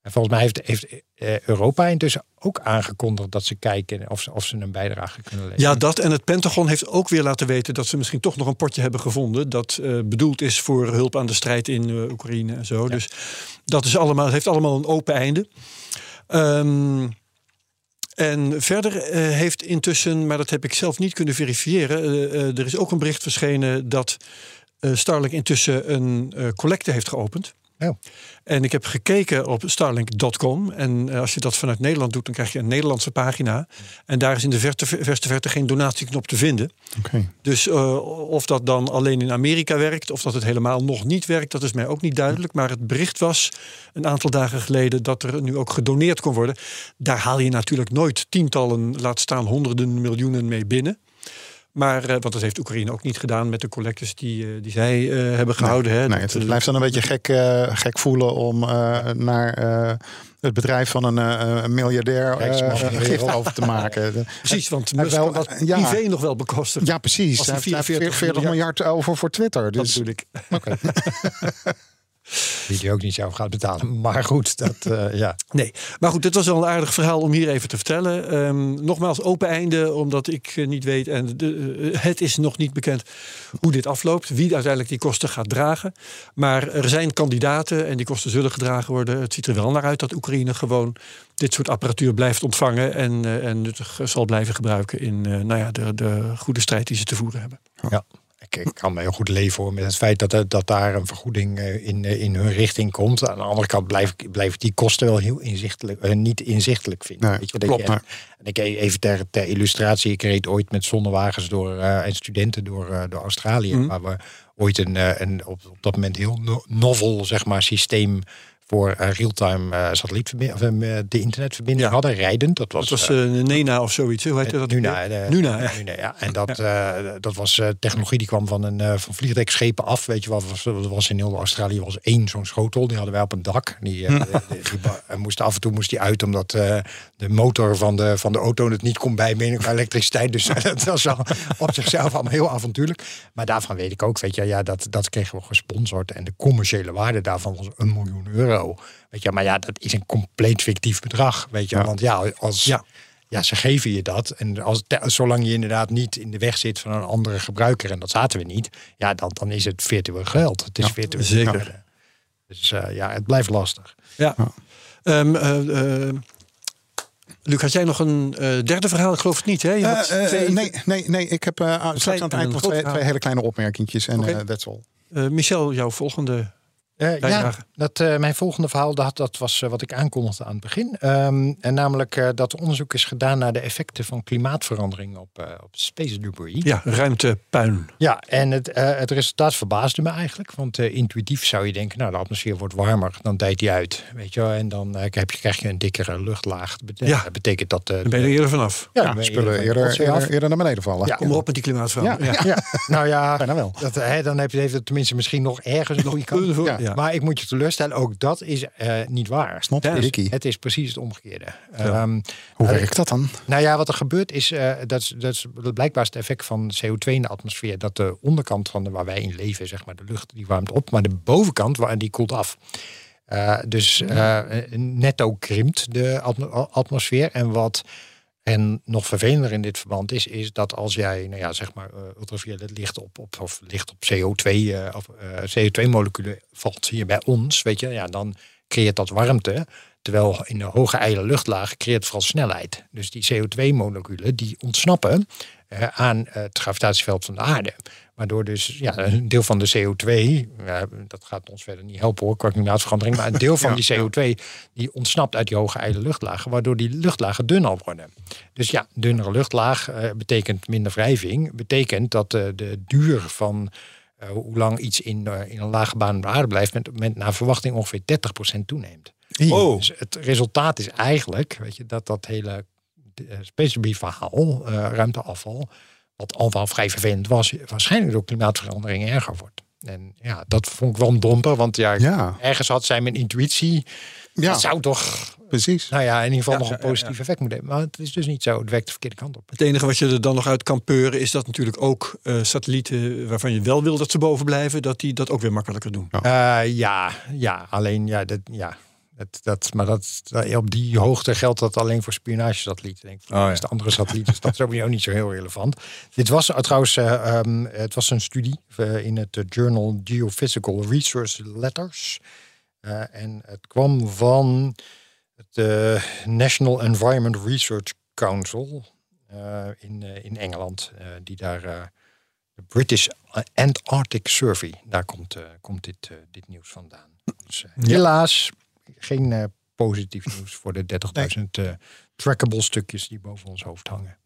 En volgens mij heeft, heeft eh, Europa intussen ook aangekondigd dat ze kijken of ze, of ze een bijdrage kunnen leveren. Ja, dat en het Pentagon heeft ook weer laten weten dat ze misschien toch nog een potje hebben gevonden. Dat eh, bedoeld is voor hulp aan de strijd in eh, Oekraïne en zo. Dus dat is allemaal, het heeft allemaal een open einde. Ehm, en verder heeft intussen, maar dat heb ik zelf niet kunnen verifiëren. er is ook een bericht verschenen dat Starlink intussen een collecte heeft geopend. Oh. En ik heb gekeken op starlink.com. En eh, als je dat vanuit Nederland doet, dan krijg je een Nederlandse pagina. En daar is in de verte, verste verte geen donatieknop te vinden. Oké. Dus eh, of dat dan alleen in Amerika werkt, of dat het helemaal nog niet werkt, dat is mij ook niet duidelijk. Maar het bericht was een aantal dagen geleden dat er nu ook gedoneerd kon worden. Daar haal je natuurlijk nooit tientallen, laat staan honderden miljoenen mee binnen. Maar, eh, want dat heeft Oekraïne ook niet gedaan met de collectes die, eh, die zij eh, hebben gehouden. hè. Nee, Dat, het blijft dan een beetje gek, eh, gek voelen om eh, naar eh, het bedrijf van een eh, een miljardair eh, wereld. over te maken. Precies, want Hij Musk wel- dat ja. privé nog wel bekostigen. Ja, precies. Hij die heeft 40, 44 miljard over voor Twitter. Dat Dus, bedoel ik. Oké. Die die ook niet zelf gaat betalen. Maar goed, dat, eh, ja. Nee, maar goed, dit was wel een aardig verhaal om hier even te vertellen. Ehm, nogmaals, open einde, omdat ik eh, niet weet en de, eh, het is nog niet bekend hoe dit afloopt, wie uiteindelijk die kosten gaat dragen. Maar er zijn kandidaten en die kosten zullen gedragen worden. Het ziet er wel naar uit dat Oekraïne gewoon dit soort apparatuur blijft ontvangen en, en nuttig zal blijven gebruiken in nou ja, de, de goede strijd die ze te voeren hebben. ja. Ik, ik kan me heel goed leven hoor, met het feit dat, dat daar een vergoeding eh, in, eh, in hun richting komt. Aan de andere kant blijf ik blijf ik die kosten wel heel inzichtelijk, eh, niet inzichtelijk vinden. Nee, Weet je, dat en ik even ter, ter illustratie, ik reed ooit met zonnewagens door, en studenten door, door Australië. Mhm. Waar we ooit een, een op, op dat moment heel no- novel zeg maar, systeem voor eh, real-time eh satellietverbinding, of eh, de internetverbinding Ja. hadden, rijdend. Dat was, Dat was Nena of zoiets. Hoe heet dat? Nuna, de, Nuna, ja. Nuna, ja. En dat, dat was technologie die kwam van, een, van vliegdekschepen af. Weet je wat? Was, was in heel Australië was één zo'n schotel. Die hadden wij op een dak. Die, eh, die, moest af en toe moest die uit omdat de motor van de, van de auto het niet kon bijbenen qua elektriciteit. Dus dat was al op zichzelf allemaal heel avontuurlijk. Maar daarvan weet ik ook, weet je, ja, dat, dat kregen we gesponsord. En de commerciële waarde daarvan was een miljoen euro. Weet je, maar ja, dat is een compleet fictief bedrag. Weet je, Ja. want ja, als. Ja. Ja, ze geven je dat. En als, te- zolang je inderdaad niet in de weg zit van een andere gebruiker, en dat zaten we niet, ja, dan, dan is het virtueel geld. Het is Ja, virtueel zeker. geld. Dus eh, ja, het blijft lastig. Ja. Ehm, eh, eh, Luc, had jij nog een derde verhaal? Ik geloof het niet, hè? Je had twee- nee, nee, nee, ik heb eh, straks aan het eind nog twee, twee hele kleine opmerkingjes en Oké. eh, that's all. Eh, Michel, jouw volgende. Eh, ja, dat, eh, mijn volgende verhaal dat, dat was eh, wat ik aankondigde aan het begin. Ehm, en namelijk eh, dat er onderzoek is gedaan naar de effecten van klimaatverandering op, eh, op space debris. Ja, ruimtepuin. Ja, en het, eh, het resultaat verbaasde me eigenlijk. Want eh, intuïtief zou je denken, nou, de atmosfeer wordt warmer, dan dijt die uit. Weet je wel? En dan eh, heb je, krijg je een dikkere luchtlaag. Dat bete- Ja. dat betekent dat... eh, Daar ben je er eerder vanaf. ja, dan spullen eerder, af. naar beneden vallen. Ja. Kom maar op met die klimaatverandering. Ja. Ja. Ja, nou ja, Bijna wel. dat, hè, dan heb je, heeft het tenminste misschien nog ergens een goede kant. Ja. Ja. Maar ik moet je teleurstellen, ook dat is eh, niet waar. Het is precies het omgekeerde. Ja. Ehm, Hoe eh, werkt dat dan? nou ja, wat er gebeurt is, eh, dat, is, dat is blijkbaar het effect van CO2 in de atmosfeer, dat de onderkant van de, waar wij in leven, zeg maar, de lucht, die warmt op, maar de bovenkant, waar, die koelt af. Dus eh, netto krimpt de atmo- atmosfeer. En wat en nog vervelender in dit verband is, is dat als jij, nou ja, zeg maar, eh, ultraviolet licht op, op of licht op CO2, eh, of eh, CO2-moleculen valt hier bij ons, weet je, ja, dan creëert dat warmte. Terwijl in de hoge ijle luchtlaag creëert vooral snelheid. Dus die CO2-moleculen die ontsnappen aan het gravitatieveld van de aarde. Waardoor dus ja, een deel van de CO2, ja, dat gaat ons verder niet helpen hoor, klimaatverandering, maar een deel van die CO2 die ontsnapt uit die hoge ijle luchtlagen, waardoor die luchtlagen dunner worden. Dus ja, dunnere luchtlaag eh, betekent minder wrijving, betekent dat eh, de duur van eh, hoe lang iets in, in een lage baan op de aarde blijft, met, met naar verwachting ongeveer 30% toeneemt. Oh. Dus het resultaat is eigenlijk, weet je, dat dat hele uh, specifiek verhaal, ruimteafval, wat al wel vrij vervelend was, waarschijnlijk door klimaatverandering erger wordt. En ja, dat vond ik wel een domper, want ja, Ja. ergens had zij mijn intuïtie. Ja, Dat zou toch, precies. nou ja, in ieder geval Ja, nog een ja, ja, positief effect moeten hebben. Maar het is dus niet zo. Het werkt de verkeerde kant op. Het enige wat je er dan nog uit kan peuren is dat natuurlijk ook eh, satellieten waarvan je wel wil dat ze boven blijven, dat die dat ook weer makkelijker doen. Eh, ja, ja, alleen ja, dat, ja. Het, dat, maar dat, op die hoogte geldt dat alleen voor spionagesatellieten. Denk ik. Voor Oh, de ja. andere satellieten is dat sowieso niet zo heel relevant. Dit was uh, trouwens, eh, ehm, het was een studie eh, in het eh, Journal Geophysical Research Letters. Eh, en het kwam van het eh, National Environment Research Council eh, in, eh, in Engeland. eh, die daar eh, de British Antarctic Survey, daar komt, eh, komt dit, eh, dit nieuws vandaan. Dus, eh, Helaas geen eh, positief nieuws voor de 30.000 eh, trackable stukjes die boven ons hoofd hangen.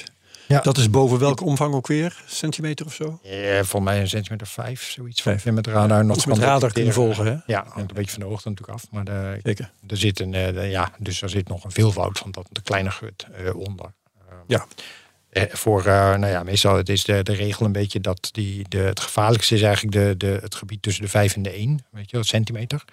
30.000. Ja. Dat is boven welke omvang ook weer? Centimeter of zo? Eh, voor mij een centimeter vijf, zoiets. Vijf. Vijf. Met radar nog Iets met kan radar kunnen volgen, hè? Ja, hangt een beetje van de hoogte natuurlijk af. Maar de, Zeker. er zit een, de- ja, dus er zit nog een veelvoud van dat de kleine gut onder. Ja. Eh, voor, nou ja, meestal het is de, de regel een beetje dat die, de, het gevaarlijkste is eigenlijk de, de, het gebied tussen de 5 en de 1, weet je wel, centimeter.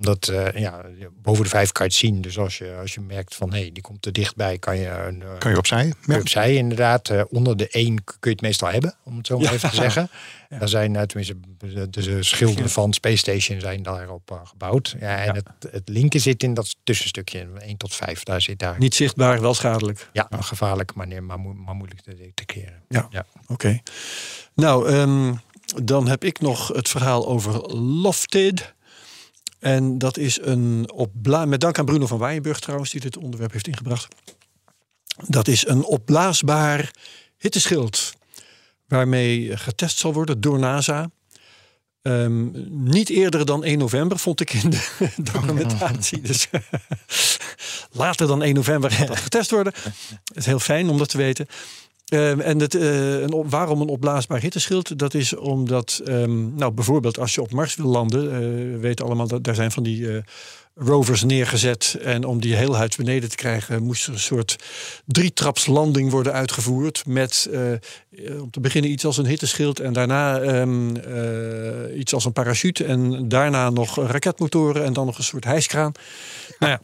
Omdat, eh, ja, boven de 5 kan je het zien. Dus als je, als je merkt van, hé, die komt er dichtbij, kan je een... eh, Kan je opzij? je opzij inderdaad. Eh, onder de 1 kun je het meestal hebben, om het zo maar even te zeggen. Daar zijn tenminste de, de schilderen van Space Station zijn daarop gebouwd. Ja, en Het, het linker zit in dat tussenstukje, 1 tot 5. Daar zit daar Niet zichtbaar, wel schadelijk. ja, gevaarlijk, maar, nee, maar, moe- maar moeilijk te detecteren. Ja. ja. Oké. Nou, ehm, dan heb ik nog het verhaal over Lofted. En dat is een opbla met dank aan Bruno van Waaienburg trouwens, die dit onderwerp heeft ingebracht. Dat is een opblaasbaar hitteschild. Waarmee getest zal worden door NASA. Ehm, niet eerder dan 1 november, vond ik in de documentatie. Dus later dan 1 november gaat dat getest worden. Het is heel fijn om dat te weten. Ehm, en het, eh, een waarom een opblaasbaar hitteschild? Dat is omdat, ehm, nou bijvoorbeeld als je op Mars wil landen, eh, we weten allemaal dat daar zijn van die eh, rovers neergezet. En om die heelhuid beneden te krijgen, moest er een soort drietrapslanding worden uitgevoerd. Met om te beginnen iets als een hitteschild en daarna ehm, eh, iets als een parachute. En daarna nog raketmotoren en dan nog een soort hijskraan. Nou ja,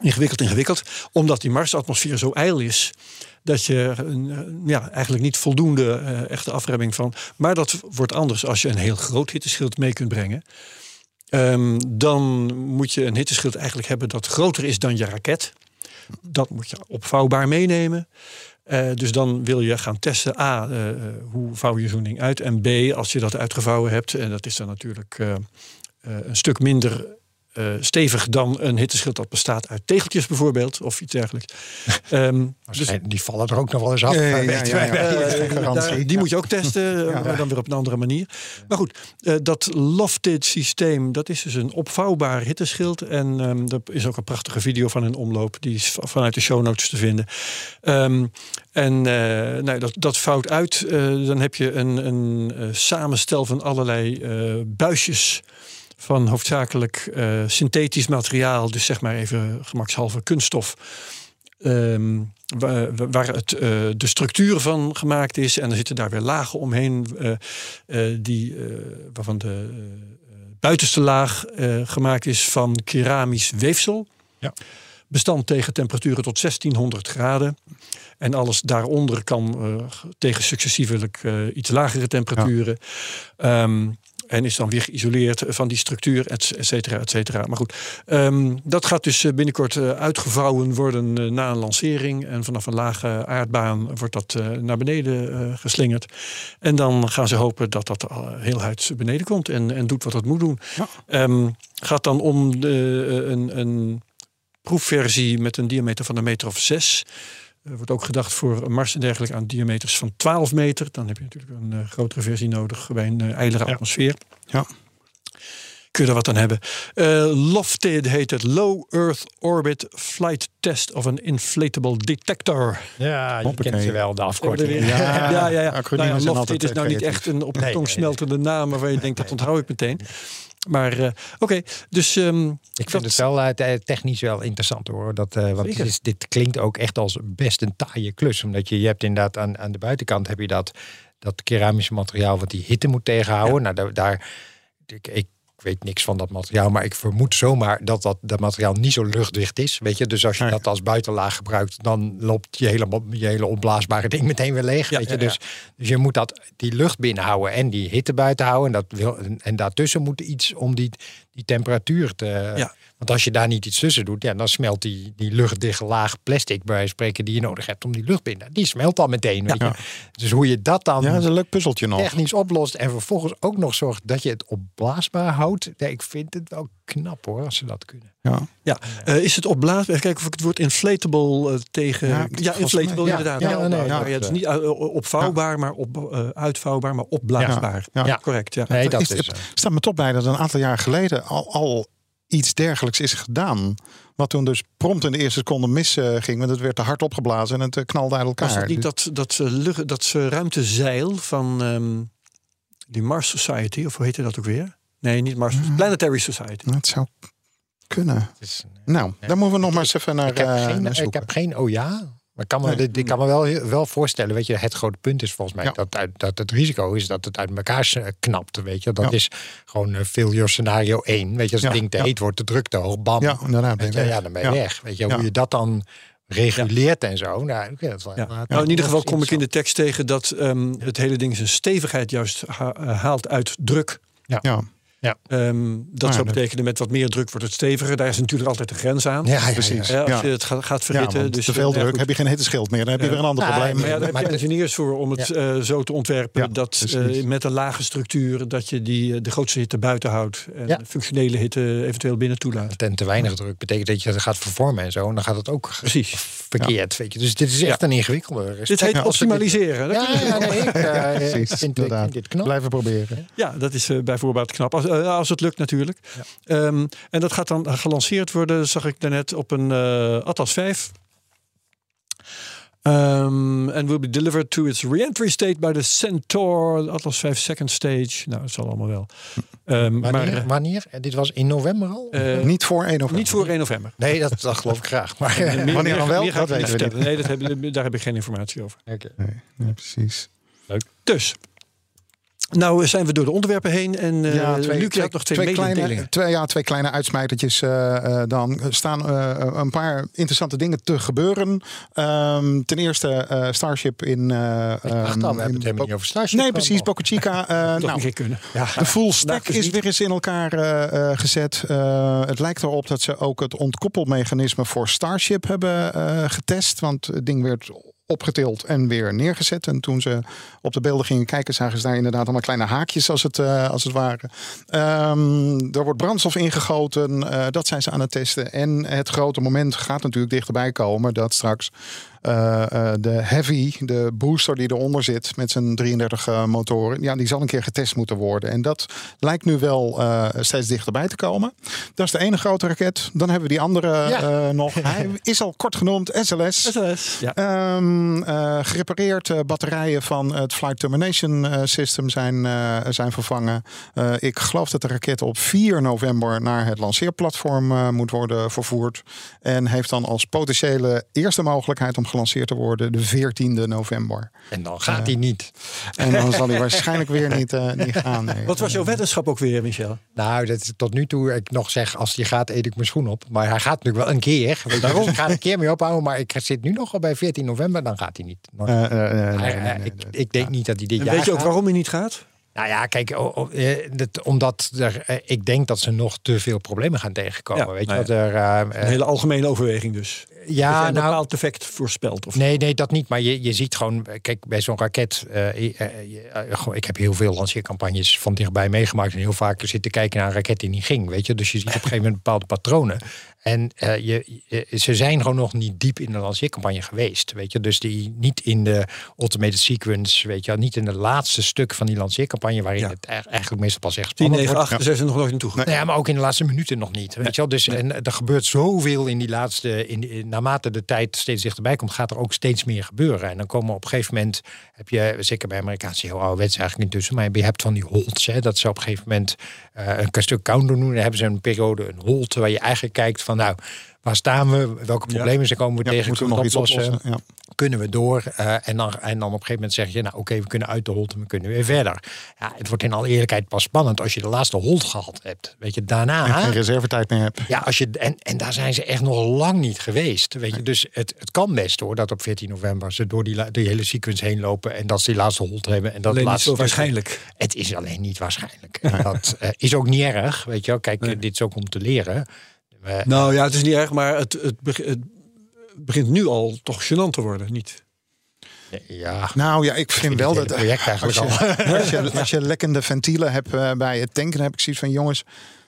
ingewikkeld, ingewikkeld. Omdat die Marsatmosfeer zo ijl is. Dat je ja, eigenlijk niet voldoende eh, echte afremming van. Maar dat wordt anders als je een heel groot hitteschild mee kunt brengen. Ehm, dan moet je een hitteschild eigenlijk hebben dat groter is dan je raket. Dat moet je opvouwbaar meenemen. Eh, dus dan wil je gaan testen. A, eh, hoe vouw je zo'n ding uit? En B, als je dat uitgevouwen hebt. En dat is dan natuurlijk een stuk minder eh, stevig dan een hitteschild dat bestaat uit tegeltjes bijvoorbeeld. Of iets dergelijks. Ehm, dus, Die vallen er ook nog wel eens af. Ja, ja, ja, daar- die moet je ook testen, eh, maar dan weer op een andere manier. Maar goed, eh, dat Lofted systeem, dat is dus een opvouwbaar hitteschild. En ehm er is ook een prachtige video van een omloop. Die is va- vanuit de show notes te vinden. Ehm, en nou, dat, dat vouwt uit. Dan heb je een, een samenstel van allerlei buisjes van hoofdzakelijk eh, synthetisch materiaal. Dus zeg maar even gemakshalve kunststof. Ehm, waar, waar het, eh, de structuur van gemaakt is. En er zitten daar weer lagen omheen. eh, die, waarvan de buitenste laag gemaakt is van keramisch weefsel. Ja. Bestand tegen temperaturen tot 1600 graden. En alles daaronder kan tegen successievelijk iets lagere temperaturen. Ehm, en is dan weer geïsoleerd van die structuur, et et cetera, et cetera. Maar goed, ehm, dat gaat dus eh, binnenkort eh, uitgevouwen worden eh, na een lancering. En vanaf een lage aardbaan wordt dat naar beneden geslingerd. En dan gaan ze hopen dat dat heel huid beneden komt en, en doet wat het moet doen. Ehm, gaat dan om de, een, een proefversie met een diameter van een meter of zes. Er wordt ook gedacht voor Mars en dergelijke aan diameters van 12 meter. Dan heb je natuurlijk een eh, grotere versie nodig bij een uh, ijlere atmosfeer. Ja. Kun je er wat aan hebben. Uh, LOFTID heet het Low Earth Orbit Flight Test of an Inflatable Detector. Ja, je Hoppakee. kent ze wel, de afkorting. Ja, ja, ja. Nou ja, altijd, is eh, nou niet echt een op de Nee, tong nee, smeltende naam waarvan je denkt dat onthoud ik meteen. Maar uh, oké, dus um, Ik vind het wel uh, technisch wel interessant hoor. Dat, uh, want dit, is, dit, klinkt ook echt als best een taaie klus. Omdat je, je hebt inderdaad aan, aan de buitenkant heb je dat, dat keramische materiaal wat die hitte moet tegenhouden. Ja. Nou, daar, daar ik, ik weet niks van dat materiaal, maar ik vermoed zomaar dat dat, dat materiaal niet zo luchtdicht is. Weet je, dus als je dat als buitenlaag gebruikt, dan loopt je hele, je hele opblaasbare ding meteen weer leeg. Ja, weet je? ja, ja. Dus, dus je moet dat, die lucht binnenhouden en die hitte buiten houden. En, dat wil, en, en daartussen moet iets om die, die temperatuur te... Want als je daar niet iets tussen doet, ja, dan smelt die, die luchtdichte laag plastic bij wijze van spreken die je nodig hebt om die lucht binnen. Die smelt al meteen. Weet je. Dus hoe je dat dan Ja, dat is een leuk puzzeltje nog. technisch oplost en vervolgens ook nog zorgt dat je het opblaasbaar houdt. Ja, ik vind het wel knap hoor, als ze dat kunnen. Ja. Ja, eh, is het opblaasbaar? Kijken of ik het woord inflatable eh, tegen... Ja, inflatable inderdaad. ja, Ja, nee, ja, het is niet uh, opvouwbaar, maar op, eh, uitvouwbaar, maar opblaasbaar. Ja, ja. Correct, ja. Nee, dat is, is... eh, staat me toch bij dat een aantal jaar geleden al, al iets dergelijks is gedaan. Wat toen dus prompt in de eerste seconde mis eh, ging. Want het werd te hard opgeblazen en het eh, knalde uit elkaar. Was het niet Dus- dat, dat, eh, lucht, dat ruimtezeil van ehm, die Mars Society, of hoe heette dat ook weer? Nee, niet Mars, Planetary Society. Het zou kunnen. is- Nou, dan moeten we nog maar eens even naar, ik, heb eh, geen, naar ik heb geen oh ja. Maar ik kan me, Nee. dit- ik kan me wel, wel voorstellen, weet je, het grote punt is volgens mij Ja. dat, uit- dat het risico is dat het uit elkaar s- knapt. Weet je, dat Ja. is gewoon uh, failure scenario 1. Weet je, als het Ja, ding te ja. heet wordt, de druk te hoog, bam. Ja, ben je ja, dan ben je Ja. weg. Weet je, Ja. hoe je dat dan reguleert en zo. Nou, het wel Nou, in ieder geval kom ik in de tekst tegen dat ehm, het hele ding zijn stevigheid juist ha- eh, haalt uit druk. Ja, Ehm, dat Nou, zou dat- betekenen met wat meer druk wordt het steviger. Daar is natuurlijk altijd een grens aan. Ja, ja, ja, precies. Hè, als Ja. je het gaat, gaat ja verhitten. dus, te veel eh, ja, druk goed. heb je geen hitteschild meer. Dan heb je Ja. weer een ander Nou, probleem. Maar ja, daar heb je engineers voor om het eh, zo te ontwerpen Ja, dat eh, met een lage structuur dat je die, de grootste hitte buiten houdt en Ja. functionele hitte eventueel binnen toelaat. En te weinig druk betekent dat je het gaat vervormen en zo. En dan gaat het ook Precies. verkeerd. Weet je. Dus dit is echt een ingewikkelde. Respect Dit heet optimaliseren. Dat Ja, ja, nee, ik, vind, ik inderdaad. vind dit knap. Blijven proberen. Ja, dat is bijvoorbeeld knap. Als, als het lukt natuurlijk. Ehm, en dat gaat dan gelanceerd worden, zag ik daarnet, op een eh, Atlas 5. Um, and will be delivered to its re-entry state by the Centaur Atlas 5 second stage. Nou, dat zal allemaal wel. Ehm, maar Wanneer? eh, wanneer? En Dit was in november al? eh, Niet voor 1 november. niet voor 1 november. nee, dat, dat geloof ik graag. Maar, Meer- Wanneer dan wel? meer Dat weten we niet. Nee, dat heb, daar heb ik geen informatie over. Oké. Nee, nee, precies. Dus, nou zijn we door de onderwerpen heen. En eh Ja, Luc, had nog twee, kleine, mededelingen. twee, ja, twee kleine uitsmijtertjes. eh, eh, dan Er staan eh, een paar interessante dingen te gebeuren. Ehm, ten eerste eh, Starship in... Ik dacht ehm, we hebben het helemaal niet over Starship. Nee, precies. Boca Chica. eh, nou, keer kunnen. Ja, de full stack is niet. weer eens in elkaar eh, eh, gezet. Eh, het lijkt erop dat ze ook het ontkoppelmechanisme voor Starship hebben eh, getest. Want het ding werd opgetild en weer neergezet. En toen ze op de beelden gingen kijken, zagen ze daar inderdaad allemaal kleine haakjes als het, eh, als het ware. Ehm, er wordt brandstof ingegoten. eh, dat zijn ze aan het testen. En het grote moment gaat natuurlijk dichterbij komen. Dat straks de Heavy, de booster die eronder zit met zijn 33 eh, motoren, ja, die zal een keer getest moeten worden. En dat lijkt nu wel eh, steeds dichterbij te komen. Dat is de ene grote raket. Dan hebben we die andere Ja. eh, nog. Hij is al kort genoemd, SLS. SLS. Ja. Ehm, eh, gerepareerd eh, batterijen van het Flight Termination eh, System zijn, eh, zijn vervangen. Eh, ik geloof dat de raket op 4 november naar het lanceerplatform eh, moet worden vervoerd. En heeft dan als potentiële eerste mogelijkheid om gelanceerd te worden de 14e november. En dan gaat hij niet. En dan zal hij waarschijnlijk weer niet, eh, niet gaan. nee. Wat was jouw weddenschap ook weer, Michel? Nou, dat is tot nu toe ik nog zeg, als die gaat, eet ik mijn schoen op. Maar hij gaat natuurlijk wel een keer. Weet je, dus ik ga er een keer mee ophouden. Maar ik zit nu nog al bij 14 november, dan gaat hij niet. Eh, eh, eh, eh, ik, ik denk niet dat hij dit En jaar weet je ook gaat. waarom hij niet gaat? Nou ja, kijk, eh, dat- omdat er, eh, ik denk dat ze nog te veel problemen gaan tegenkomen. Ja, weet je nou wat er? eh, Een hele algemene overweging dus. Dat ja, een nou, bepaald effect voorspelt. Of Nee, nee, dat niet. Maar je, je ziet gewoon, kijk, bij zo'n raket. ik heb heel veel lanceercampagnes van dichtbij meegemaakt. En heel vaak zitten kijken naar een raket die niet ging. Weet je, dus je ziet op een gegeven moment bepaalde patronen. En eh, je, je- ze zijn gewoon nog niet diep in de lanceercampagne geweest. Weet je, dus die niet in de automated sequence, weet je, niet in het laatste stuk van die lanceercampagne, waarin Ja. het e- eigenlijk meestal pas echt 10, spannend 9, wordt. 8, daar zijn ze nog nooit naartoe gegaan. Nou ja, maar ook in de laatste minuten nog niet. Weet je wel? Dus en, er gebeurt zoveel in die laatste. In, in- naarmate de tijd steeds dichterbij komt, gaat er ook steeds meer gebeuren. En dan komen op een gegeven moment. Heb je, zeker bij Amerikaanse heel ouderwets eigenlijk intussen. Maar je hebt van die holds. Hè, dat ze op een gegeven moment eh, een stuk countdown doen. Dan hebben ze een periode, een hold. Waar je eigenlijk kijkt van nou, waar staan we? Welke problemen zijn komen we Ja, tegen? moeten we Kunnen nog iets oplossen? oplossen? Ja. Kunnen we door? Eh, en, dan, en dan op een gegeven moment zeg je, nou oké, we kunnen uit de hold en we kunnen weer verder. Ja, het wordt in alle eerlijkheid pas spannend als je de laatste hold gehad hebt. Weet je, daarna... En geen reservetijd meer hebt. Ja, als je, en, en daar zijn ze echt nog lang niet geweest. Weet je? Dus het, het kan best hoor, dat op 14 november ze door die, hele sequence heen lopen en dat ze die laatste hold hebben. En dat Alleen niet zo waarschijnlijk. Het is alleen niet waarschijnlijk. En Dat eh, is ook niet erg, weet je wel. Kijk, dit is ook om te leren. Eh, Nou ja, het is niet erg, maar het, het, beg- het begint nu al toch gênant te worden, niet? ja, Nou ja, ik vind wel dat project eigenlijk als al. je, als, je, als je lekkende ventielen hebt eh, bij het tanken, dan heb ik zoiets van jongens.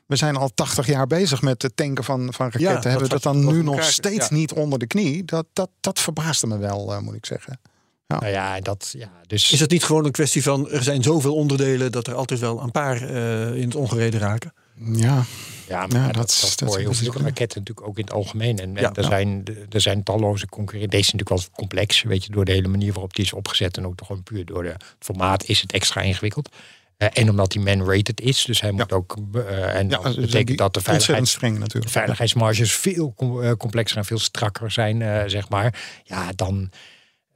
We zijn al 80 jaar bezig met het tanken van, van raketten. Hebben we dat dan nu nog steeds ja. niet onder de knie? Dat, dat, dat verbaasde me wel, eh, moet ik zeggen. Nou ja, dat, ja, dus Is het niet gewoon een kwestie van er zijn zoveel onderdelen dat er altijd wel een paar eh, in het ongereden raken? Ja, Ja, maar Ja, dat, dat- dat, dat is raketten natuurlijk ook in het algemeen. En, en Ja, er, ja. Zijn, er zijn talloze concurrenten. Deze is natuurlijk wel complex, weet je, door de hele manier waarop die is opgezet. En ook gewoon puur door de, het formaat is het extra ingewikkeld. Eh, en omdat die man-rated is, dus hij moet ook... eh, en dat dus betekent dat de veiligheidsmarges veel com- eh, complexer en veel strakker zijn, zeg maar. Ja, dan...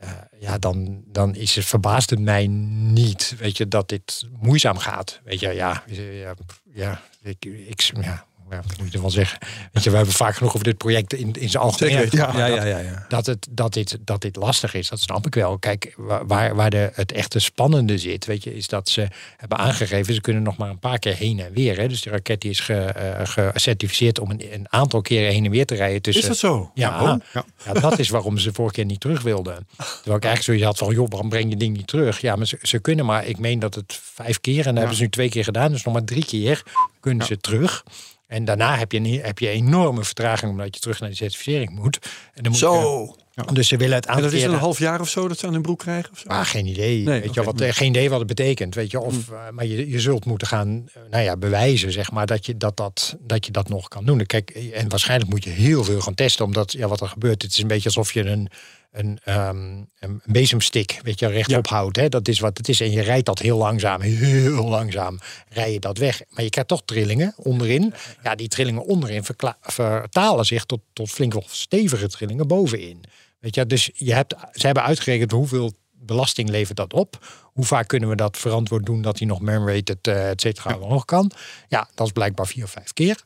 eh, ja, dan, dan is het verbaast het mij niet, weet je, dat dit moeizaam gaat. Weet je, ja, ja, ja, ik, ik, ja, ja, wat moet je ervan zeggen? Weet je, we hebben vaak genoeg over dit project in, in zijn algemeen. ja, ja, dat- ja, ja. dat, het, dat, dit, dat dit lastig is, dat snap ik wel. Kijk, wa- waar, waar de, het echte spannende zit, weet je, is dat ze hebben aangegeven, ze kunnen nog maar een paar keer heen en weer. Hè. Dus de raket die is ge, eh, gecertificeerd om een, een aantal keren heen en weer te rijden. Tussen, Is dat zo? Ja, Oh. Ja. ja, dat is waarom ze vorige keer niet terug wilden. Terwijl ik eigenlijk zoiets had van, joh, waarom breng je ding niet terug? Ja, maar ze, ze kunnen maar, ik meen dat het vijf keer, en dat hebben ze nu twee keer gedaan, dus nog maar drie keer kunnen ze terug. En daarna heb je, een, heb je enorme vertraging omdat je terug naar de certificering moet. En dan moet Zo. Je, dus ze willen het En dat is een half jaar of zo dat ze aan hun broek krijgen? Of zo? Ah, geen idee. Nee, weet je, wat, eh, geen idee wat het betekent. Weet je, of, eh, maar je, je zult moeten gaan eh, nou ja, bewijzen zeg maar, dat, je dat, dat, dat je dat nog kan doen. Kijk, en waarschijnlijk moet je heel veel gaan testen. Omdat ja, wat er gebeurt, het is een beetje alsof je een, een, ehm, een bezemstik weet je, rechtop houdt. Hè? Dat is wat het is. En je rijdt dat heel langzaam, heel langzaam rij je dat weg. Maar je krijgt toch trillingen onderin. Ja, die trillingen onderin vertalen zich tot, tot flink wel stevige trillingen bovenin. Weet je, dus je hebt, ze hebben uitgerekend hoeveel belasting levert dat op. Hoe vaak kunnen we dat verantwoord doen dat hij nog man-rated, uh, et cetera, nog kan. Ja, dat is blijkbaar vier of vijf keer.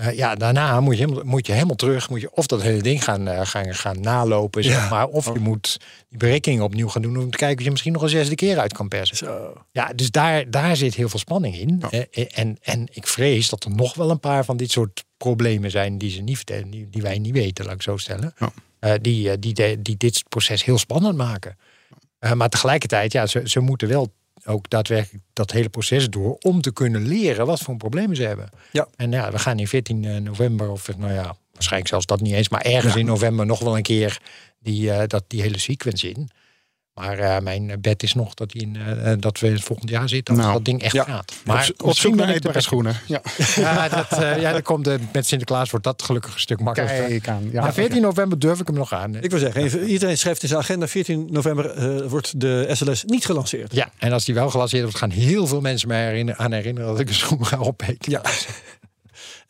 Uh, ja, daarna moet je, helemaal, moet je helemaal terug. Moet je of dat hele ding gaan, uh, gaan, gaan nalopen, zeg maar. Of je moet die berekeningen opnieuw gaan doen om te kijken of je misschien nog een zesde keer uit kan persen. Zo. Ja, dus daar, daar zit heel veel spanning in. Eh, en, en ik vrees dat er nog wel een paar van dit soort problemen zijn die ze niet vertellen, die, die wij niet weten, laat ik zo stellen. Ja. Die, die, die, die dit proces heel spannend maken. Maar tegelijkertijd, ja, ze, ze moeten wel ook daadwerkelijk dat hele proces door om te kunnen leren wat voor problemen ze hebben. Ja. En ja, we gaan in 14 november, of nou ja, waarschijnlijk zelfs dat niet eens, maar ergens ja. in november nog wel een keer die, uh, dat, die hele sequence in. Maar uh, mijn bed is nog dat, die in, uh, dat we het volgend jaar zitten als Nou, dat ding echt ja. gaat. Maar op, op zoek naar eetbare schoenen. Ja. Ja, dat, uh, ja dat komt, met Sinterklaas wordt dat gelukkig een stuk makkelijker. Kijk aan. Ja, maar 14 november durf ik hem nog aan. Ik wil zeggen, iedereen schrijft in zijn agenda. 14 november wordt de SLS niet gelanceerd. Ja, en als die wel gelanceerd wordt, gaan heel veel mensen mij herinner, aan herinneren dat ik een schoen ga opeten. Ja.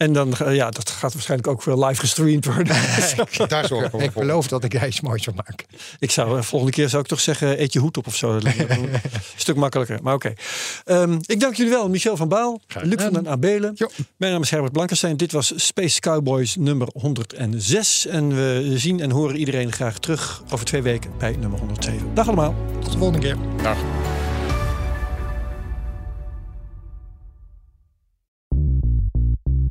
En dan, uh, ja, dat gaat waarschijnlijk ook wel live gestreamd worden. Daar zorg ik voor. Ik beloof dat ik iets moois zal maken. Ik zou, uh, volgende keer zou ik toch zeggen, eet je hoed op of zo. een stuk makkelijker, maar oké. Okay. Um, ik dank jullie wel, Michel van Baal, Luc van den Abelen. Jo. Mijn naam is Herbert Blankenstein. Dit was Space Cowboys nummer 106. En we zien en horen iedereen graag terug over twee weken bij nummer 107. Dag allemaal. Tot de volgende keer. Dag.